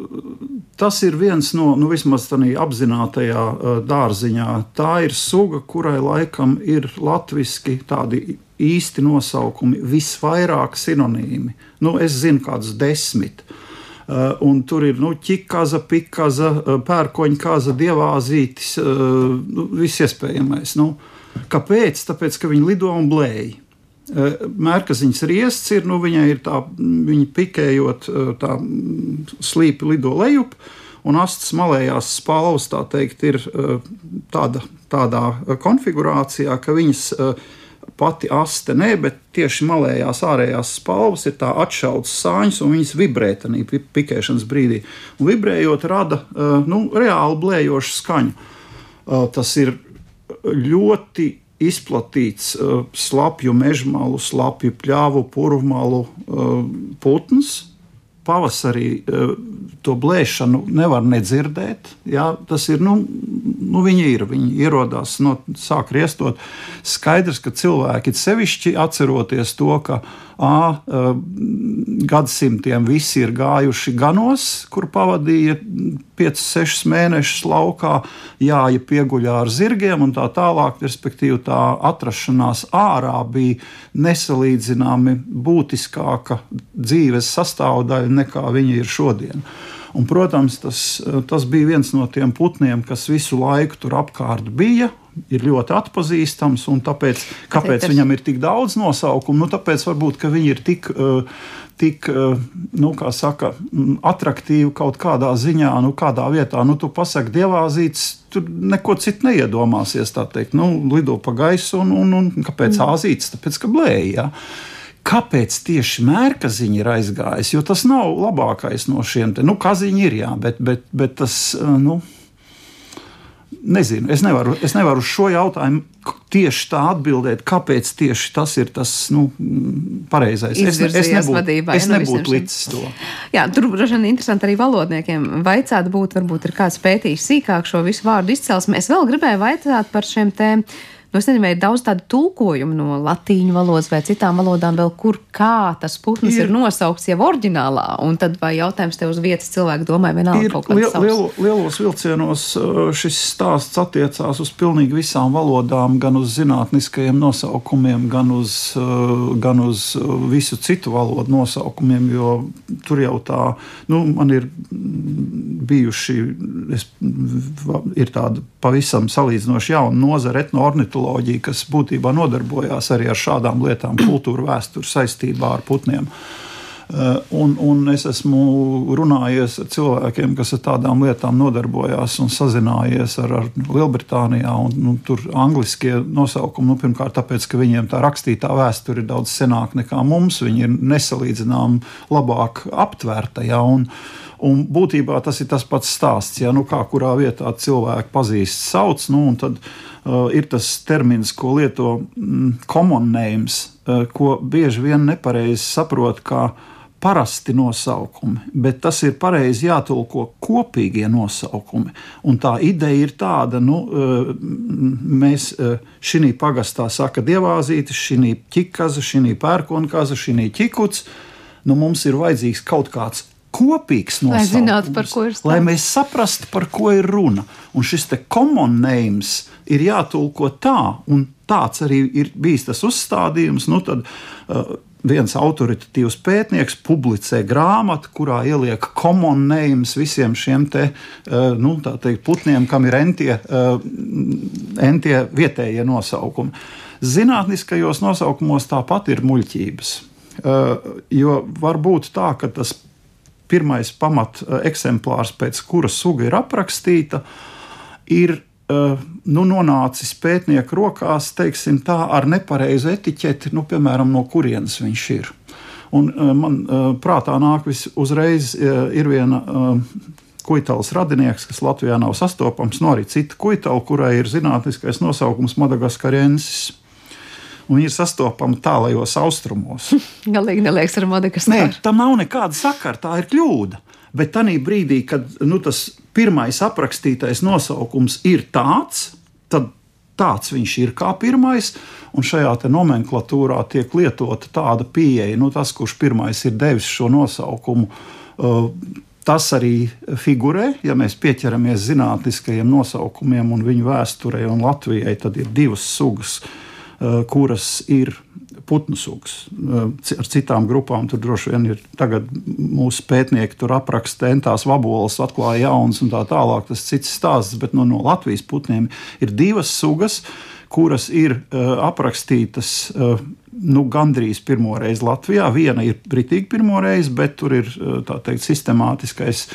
tas ir viens no, nu, vismaz tādā apzinātajā uh, dārziņā. Tā ir suga, kurai laikam ir latviešu tādi īsti nosaukumi, visvairāk sinonīmi. Nu, es zinu, kādus desmit. Uh, un tur ir nu, ķikaza, pikaza, uh, pērkoņa kaza, dievāzītis, uh, nu, viss iespējamais. Nu, kāpēc? Tāpēc, ka viņi lido un blēj. Mērkaziņas riests ir, nu, viņai ir tā, viņa pikējot, tā slīpi lido lejup, un astes malējās spalvas, tā teikt, ir tāda, tādā konfigurācijā, ka viņas pati aste nē, bet tieši malējās ārējās spalvas ir tā atšauts sāņas, un viņas vibrē tajā pikēšanas brīdī. Un vibrējot, rada nu, reāli blējošu skaņu. Tas ir ļoti izplatīts slapju mežmalu, slapju pļāvu, purvmalu putns pavasarī eh, to blēšanu nevar nedzirdēt. Jā, tas ir, nu, nu viņi ir, viņi ierodās, no, sāk riestot. Skaidrs, ka cilvēki sevišķi atceroties to, ka A, gadsimtiem visi ir gājuši ganos, kur pavadīja 5-6 mēnešus laukā, jāja pieguļā ar zirgiem un tā tālāk. Respektīvi, tā atrašanās ārā bija nesalīdzināmi būtiskāka dzīves sastāvdaļa nekā viņa ir šodien. Un, protams, tas, tas bija viens no tiem putniem, kas visu laiku tur apkārt bija ir ļoti atpazīstams, un tāpēc, kāpēc viņam ir tik daudz nosaukumu, nu, tāpēc varbūt viņi ir tik, uh, tik uh, nu, kā saka, attraktīvi kaut kādā ziņā, nu, kādā vietā, nu, tu pasaki dievāzīts, tur neko citu neiedomāsies, tā teikt, nu, lido pa gaisu, un, un, un kāpēc mm. āzīts, tāpēc, ka blēja. Ja? Kāpēc tieši mērkaziņa ir aizgājis? Jo tas nav labākais no šiem. Te. Nu, kaziņi ir, jā, bet, bet, bet tas, nu, Nezinu, es nevaru, es nevaru uz šo jautājumu tieši tā atbildēt, kāpēc tieši tas ir tas nu, pareizais. Es, es, nebūtu, vadībā, es nebūtu līdz to. Jā, tur droši vien interesanti arī valodniekiem. Vaicāt būtu, varbūt ir kāds pētījis sīkāk šo visu vārdu izcelsmi. Es vēl gribēju vaicāt par šiem tēmām Nu, es nezinu, vai ir daudz tādu tulkojumu no latīņu valodas vai citām valodām, vēl kur kā tas putns ir, ir nosaukts jau oriģinālā. Un tad vai jautājums te uz vietas cilvēku domā, vienalga kaut kādā liel, liel, lielos vilcienos uh, šis stāsts attiecās uz pilnīgi visām valodām, gan uz zinātniskajiem nosaukumiem, gan uz, uh, gan uz uh, visu citu valodu nosaukumiem, jo tur jau tā, nu, man ir bijuši, es, ir tāda pavisam salīdzinoši jauna nozara etnoornitoloģija antropoloģija, kas būtībā nodarbojās arī ar šādām lietām, kultūra vēsturi saistībā ar putniem. Uh, un, un es esmu runājies ar cilvēkiem, kas ar tādām lietām nodarbojās un sazinājies ar, ar Lielbritānijā. Un, nu, tur angļuiskie nosaukumi, nu, pirmkārt, tāpēc, ka viņiem tā rakstītā vēsture ir daudz senāka nekā mums. Viņi ir nesalīdzināmi labāk aptvērta. Ja, un, Un būtībā tas ir tas pats stāsts, ja nu, kā kurā vietā cilvēki pazīst sauc, nu, tad uh, ir tas termins, ko lieto mm, common names, uh, ko bieži vien nepareizi saprot kā parasti nosaukumi, bet tas ir pareizi jātulko kopīgie nosaukumi. Un tā ideja ir tāda, nu, uh, mēs šī pagastā saka dievāzītis, šī ķikaza, šī pērkonkaza, šī ķikuts. Nu, mums ir vajadzīgs kaut kāds kopīgs nosaukums, lai, zinātu, lai mēs saprastu, par ko ir runa. Un šis te common names ir jātulko tā, un tāds arī ir bijis tas uzstādījums. Nu, tad, uh, viens autoritatīvs pētnieks publicē grāmatu, kurā ieliek common names visiem šiem te, uh, nu, teikt, putniem, kam ir entie, uh, entie vietējie nosaukumi. Zinātniskajos nosaukumos tāpat ir muļķības. Uh, jo var būt tā, ka tas pirmais pamat eksemplārs, pēc kura suga ir aprakstīta, ir nu, nonācis pētnieku rokās, teiksim, tā, ar nepareizu etiķeti, nu, piemēram, no kurienes viņš ir. Un, uh, man uh, prātā nāk uzreiz ir viena kuitāls radinieks, kas Latvijā nav sastopams, no arī cita kuitāla, kurai ir zinātniskais nosaukums Madagaskarensis un ir sastopama tālajos austrumos. Galīgi neliekas ar Madagaskaru. Nē, tam nav nekāda sakara, tā ir kļūda. Bet tajā brīdī, kad nu, tas pirmais aprakstītais nosaukums ir tāds, tad tāds viņš ir kā pirmais, un šajā nomenklatūrā tiek lietota tāda pieeja, nu, tas, kurš pirmais ir devis šo nosaukumu. Uh, Tas arī figurē, ja mēs pieķeramies zinātniskajiem nosaukumiem un viņu vēsturei un Latvijai, tad ir divas sugas uh, kuras ir putnu sugas. Ar citām grupām tur droši vien ir tagad mūsu pētnieki tur apraksta entās vaboles, atklāja jaunas un tā tālāk. Tas cits stāsts, bet no, no Latvijas putniem ir divas sugas, kuras ir uh, aprakstītas. Uh, nu, gandrīz pirmo reizi Latvijā. Viena ir britīgi pirmo reizi, bet tur ir teikt, sistemātiskais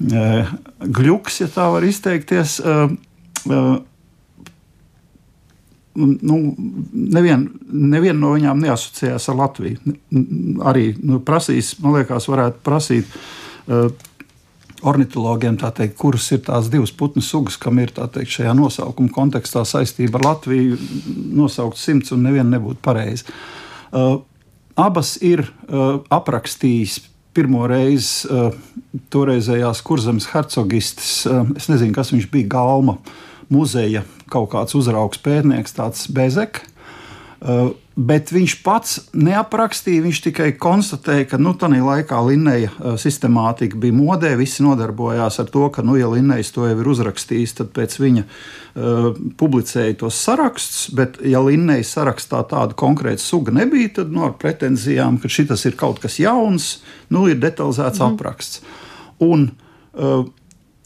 gluks, ja tā var izteikties. Uh, uh, nu, neviena nevien no viņām neasociējās ar Latviju. Arī nu, prasīs, man liekas, varētu prasīt. Uh, Ornitologiem, teikt, kuras ir tās divas putnu sugas, kam ir teikt, šajā nosaukuma kontekstā saistība ar Latviju, nosaukt simts un neviena nebūtu pareiza. Uh, abas ir uh, aprakstījis pirmo reizi uh, toreizējās kurzemes hercogistes, uh, es nezinu, kas viņš bija, Galma muzeja kaut kāds uzraugs pētnieks, tāds Bezek. Uh, bet viņš pats neaprakstīja, viņš tikai konstatēja, ka nu, tādā laikā Linnēja uh, sistemātika bija modē. Visi nodarbojās ar to, ka, nu, ja Linnējs to jau ir uzrakstījis, tad pēc viņa uh, publicēja tos sarakstus. Bet, ja Linnējas sarakstā tāda konkrēta suga nebija, tad nu, ar pretenzijām, ka šis ir kaut kas jauns, nu, ir detalizēts mm. apraksts. Un, uh,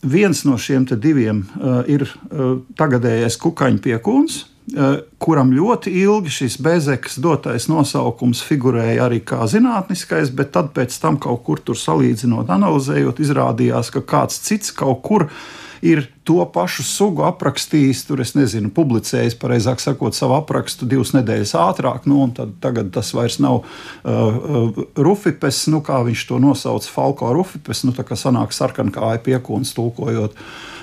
Viens no šiem diviem uh, ir uh, tagadējais kukaiņu piekūns, uh, kuram ļoti ilgi šis bezekas dotais nosaukums figurēja arī kā zinātniskais, bet tad pēc tam kaut kur tur salīdzinot, analizējot, izrādījās, ka kāds cits kaut kur ir ir to pašu sugu aprakstījis, tur es nezinu, publicējis, pareizāk sakot, savu aprakstu divas nedēļas ātrāk. Nu, tad, tagad tas vairs nav uh, uh, rufipes, nu, kā viņš to nosauca, falko rufipes, nu, tā kā sanāk sarkankāja piekūns tulkojot.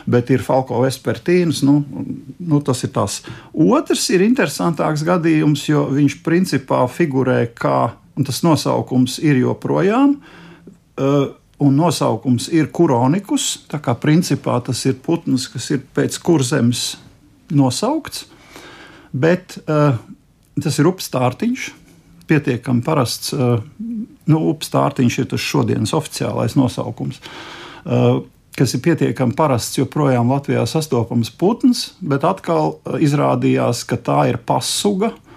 Bet ir Falko Vespertīns. Nu, nu, tas ir tas. Otrs ir interesantāks gadījums, jo viņš principā figurē kā, un tas nosaukums ir joprojām. Uh, un nosaukums ir kuronikus. Tā kā principā tas ir putns, kas ir pēc kurzemes nosaukts, bet uh, tas ir upstārtiņš. Pietiekami parasts, uh, nu, upstārtiņš ir tas šodienas oficiālais nosaukums. Uh, kas ir pietiekami parasts, joprojām Latvijā sastopams putns, bet atkal izrādījās, ka tā ir pasuga, uh,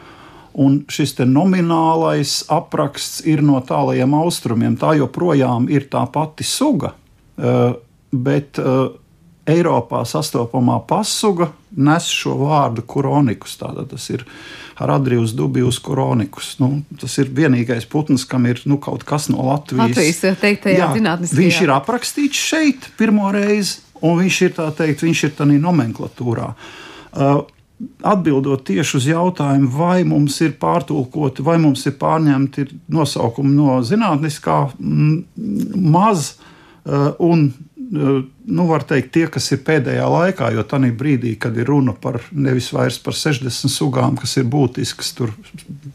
Un šis nominālais apraksts ir no tālajiem austrumiem. Tā joprojām ir tā pati suga, eh, bet eh, Eiropā sastopamā pasuga nes šo vārdu koronikus. Tātad tas ir Radrijus Dubijus koronikus. Nu, tas ir vienīgais putns, kam ir nu, kaut kas no Latvijas. Latvijas teiktajā zinātniskajā. Viņš ir aprakstīts šeit pirmo reizi, un viņš ir tā teikt, viņš ir tādā nomenklatūrā. Uh, Atbildot tieši uz jautājumu, vai mums ir pārtulkoti, vai mums ir pārņemti nosaukumi no zinātniskā, maz eh, un nu, var teikt, tie, kas ir pēdējā laikā, jo tajā brīdī, kad ir runa par nevis vairs par 60 sugām, kas ir būtisks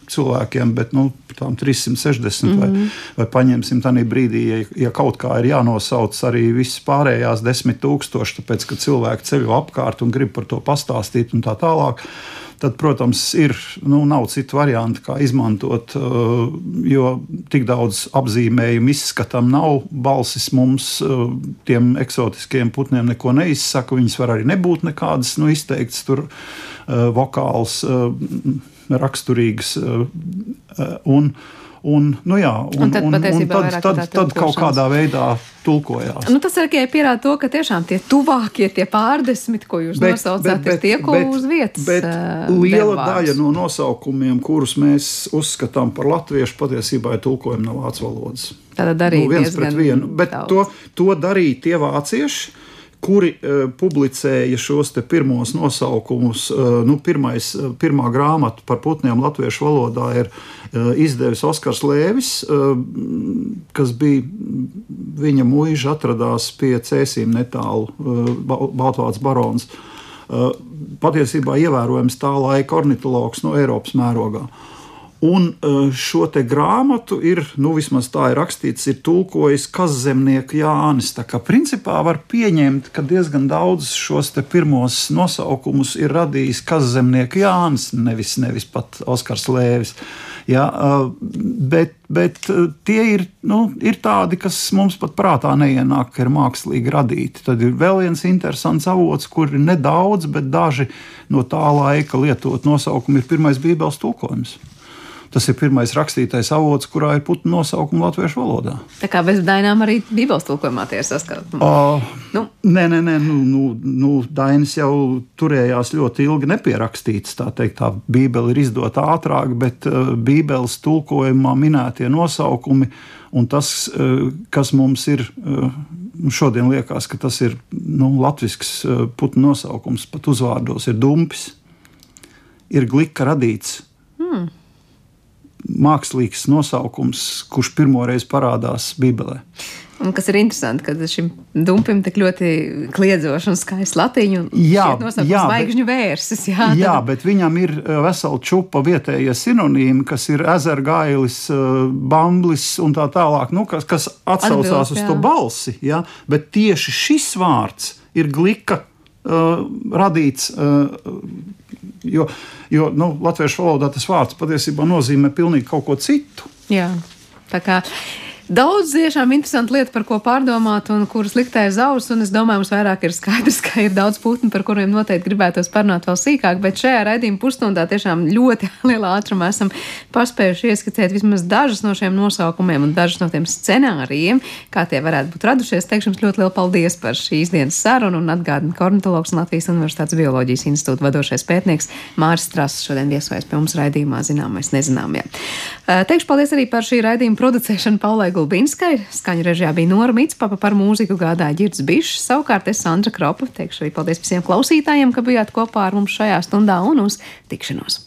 cilvēkiem, bet nu, tām 360 mm -hmm. vai, mhm. vai paņemsim tajā brīdī, ja, ja kaut kā ir jānosauc arī visas pārējās desmit tūkstoši, tāpēc ka cilvēki ceļo apkārt un grib par to pastāstīt un tā tālāk tad, protams, ir, nu, nav citu variantu, kā izmantot, uh, jo tik daudz apzīmējumu izskatam nav. Balsis mums, uh, tiem eksotiskiem putniem, neko neizsaka. Viņas var arī nebūt nekādas nu, izteiktas tur uh, vokāls, raksturīgas. Un, Un, nu jā, un, un tad, un, un tad, tad, tad kaut kādā veidā tulkojās. Nu, tas arī pierāda to, ka tiešām tie tuvākie, tie pārdesmit, ko jūs bet, nosaucāt, bet, bet, ir tie, ko bet, uz vietas. Bet uh, liela devās. daļa no nosaukumiem, kurus mēs uzskatām par latviešu, patiesībā ir tulkojumi no vācu valodas. Tātad arī nu, viens pret vienu. Bet daudz. to, to darīja tie vācieši kuri uh, publicēja šos pirmos nosaukumus. Uh, nu, pirmais, uh, pirmā grāmata par putniem latviešu valodā ir izdevis Oskars Lēvis, kas bija viņa mūža atradās pie cēsīm netālu Baltvāts barons. Patiesībā ievērojams tā laika ornitologs no Eiropas mērogā. Un e, šo te grāmatu ir, nu, vismaz tā ir rakstīts, ir tulkojis Kazemnieks Jānis. Tā kā principā var pieņemt, ka diezgan daudz šos pirmos nosaukumus ir radījis Kazemnieks Jānis, nevis, nevis pat Oskars Lēvis. Ja, e, bet, bet e, tie ir, nu, ir tādi, kas mums pat prātā neienāk, ka ir mākslīgi radīti. Tad ir vēl viens interesants avots, kur ir nedaudz, bet daži no tā laika lietot nosaukumi ir pirmais Bībeles tulkojums. Tas ir pirmais rakstītais avots, kurā ir putnu nosaukuma latviešu valodā. Tā kā bez dainām arī Bībeles tulkojumā tie ir saskatāmi. Nu. Nē, nē, nē nu, nu, nu, Dainis jau turējās ļoti ilgi nepierakstīts. Tā teikt, tā Bībele ir izdota ātrāk, bet uh, Bībeles tulkojumā minētie nosaukumi un tas, uh, kas mums ir. Uh, Šodien liekas, ka tas ir nu, latviešu uh, putnu nosaukums, pat uzvārdos ir dumpis, ir glika radīts. Mākslīgs nosaukums, kurš pirmoreiz parādās Bībelē. Un kas ir interesanti, ka šim dumpim tik ļoti kliedzošs un skaists latīņu jā, jā, zvaigžņu vērsis. Jā, jā tad... bet viņam ir e, vesela čupa vietējie sinonīmi, kas ir ezergailis, e, bamblis un tā tālāk, nu, kas, kas atsaucās Atbilst, uz jā. to balsi. Jā, bet tieši šis vārds ir glika uh, radīts. Uh, Jo, jo nu, latviešu valodā tas vārds patiesībā nozīmē pilnīgi kaut ko citu. Jā, tā kā Daudz tiešām interesanti lieta, par ko pārdomāt, un kuras liktēja zaudus. Es domāju, mums vairāk ir skaidrs, ka ir daudz putnu, par kuriem noteikti gribētos parunāt vēl sīkāk. Bet šajā raidījuma pusstundā tiešām ļoti lielā ātrumā esam paspējuši ieskicēt vismaz dažus no šiem nosaukumiem un dažus no tiem scenārijiem, kā tie varētu būt radušies. Teikšu jums ļoti lielu paldies par šīs dienas sarunu un atgādinu, ka ornitologs un Latvijas Universitātes bioloģijas institūta vadošais pētnieks Māris Strasas šodien viesojas pie mums raidījumā Zināmais nezināmie. Teikšu paldies arī par šī raidījuma producēšanu Paulai Gulbinskai, skaņu režijā bija Nora Mitspapa par mūziku gādāja Girds Bišs, savukārt es Sandra Kropa teikšu arī paldies visiem klausītājiem, ka bijāt kopā ar mums šajā stundā un uz tikšanos!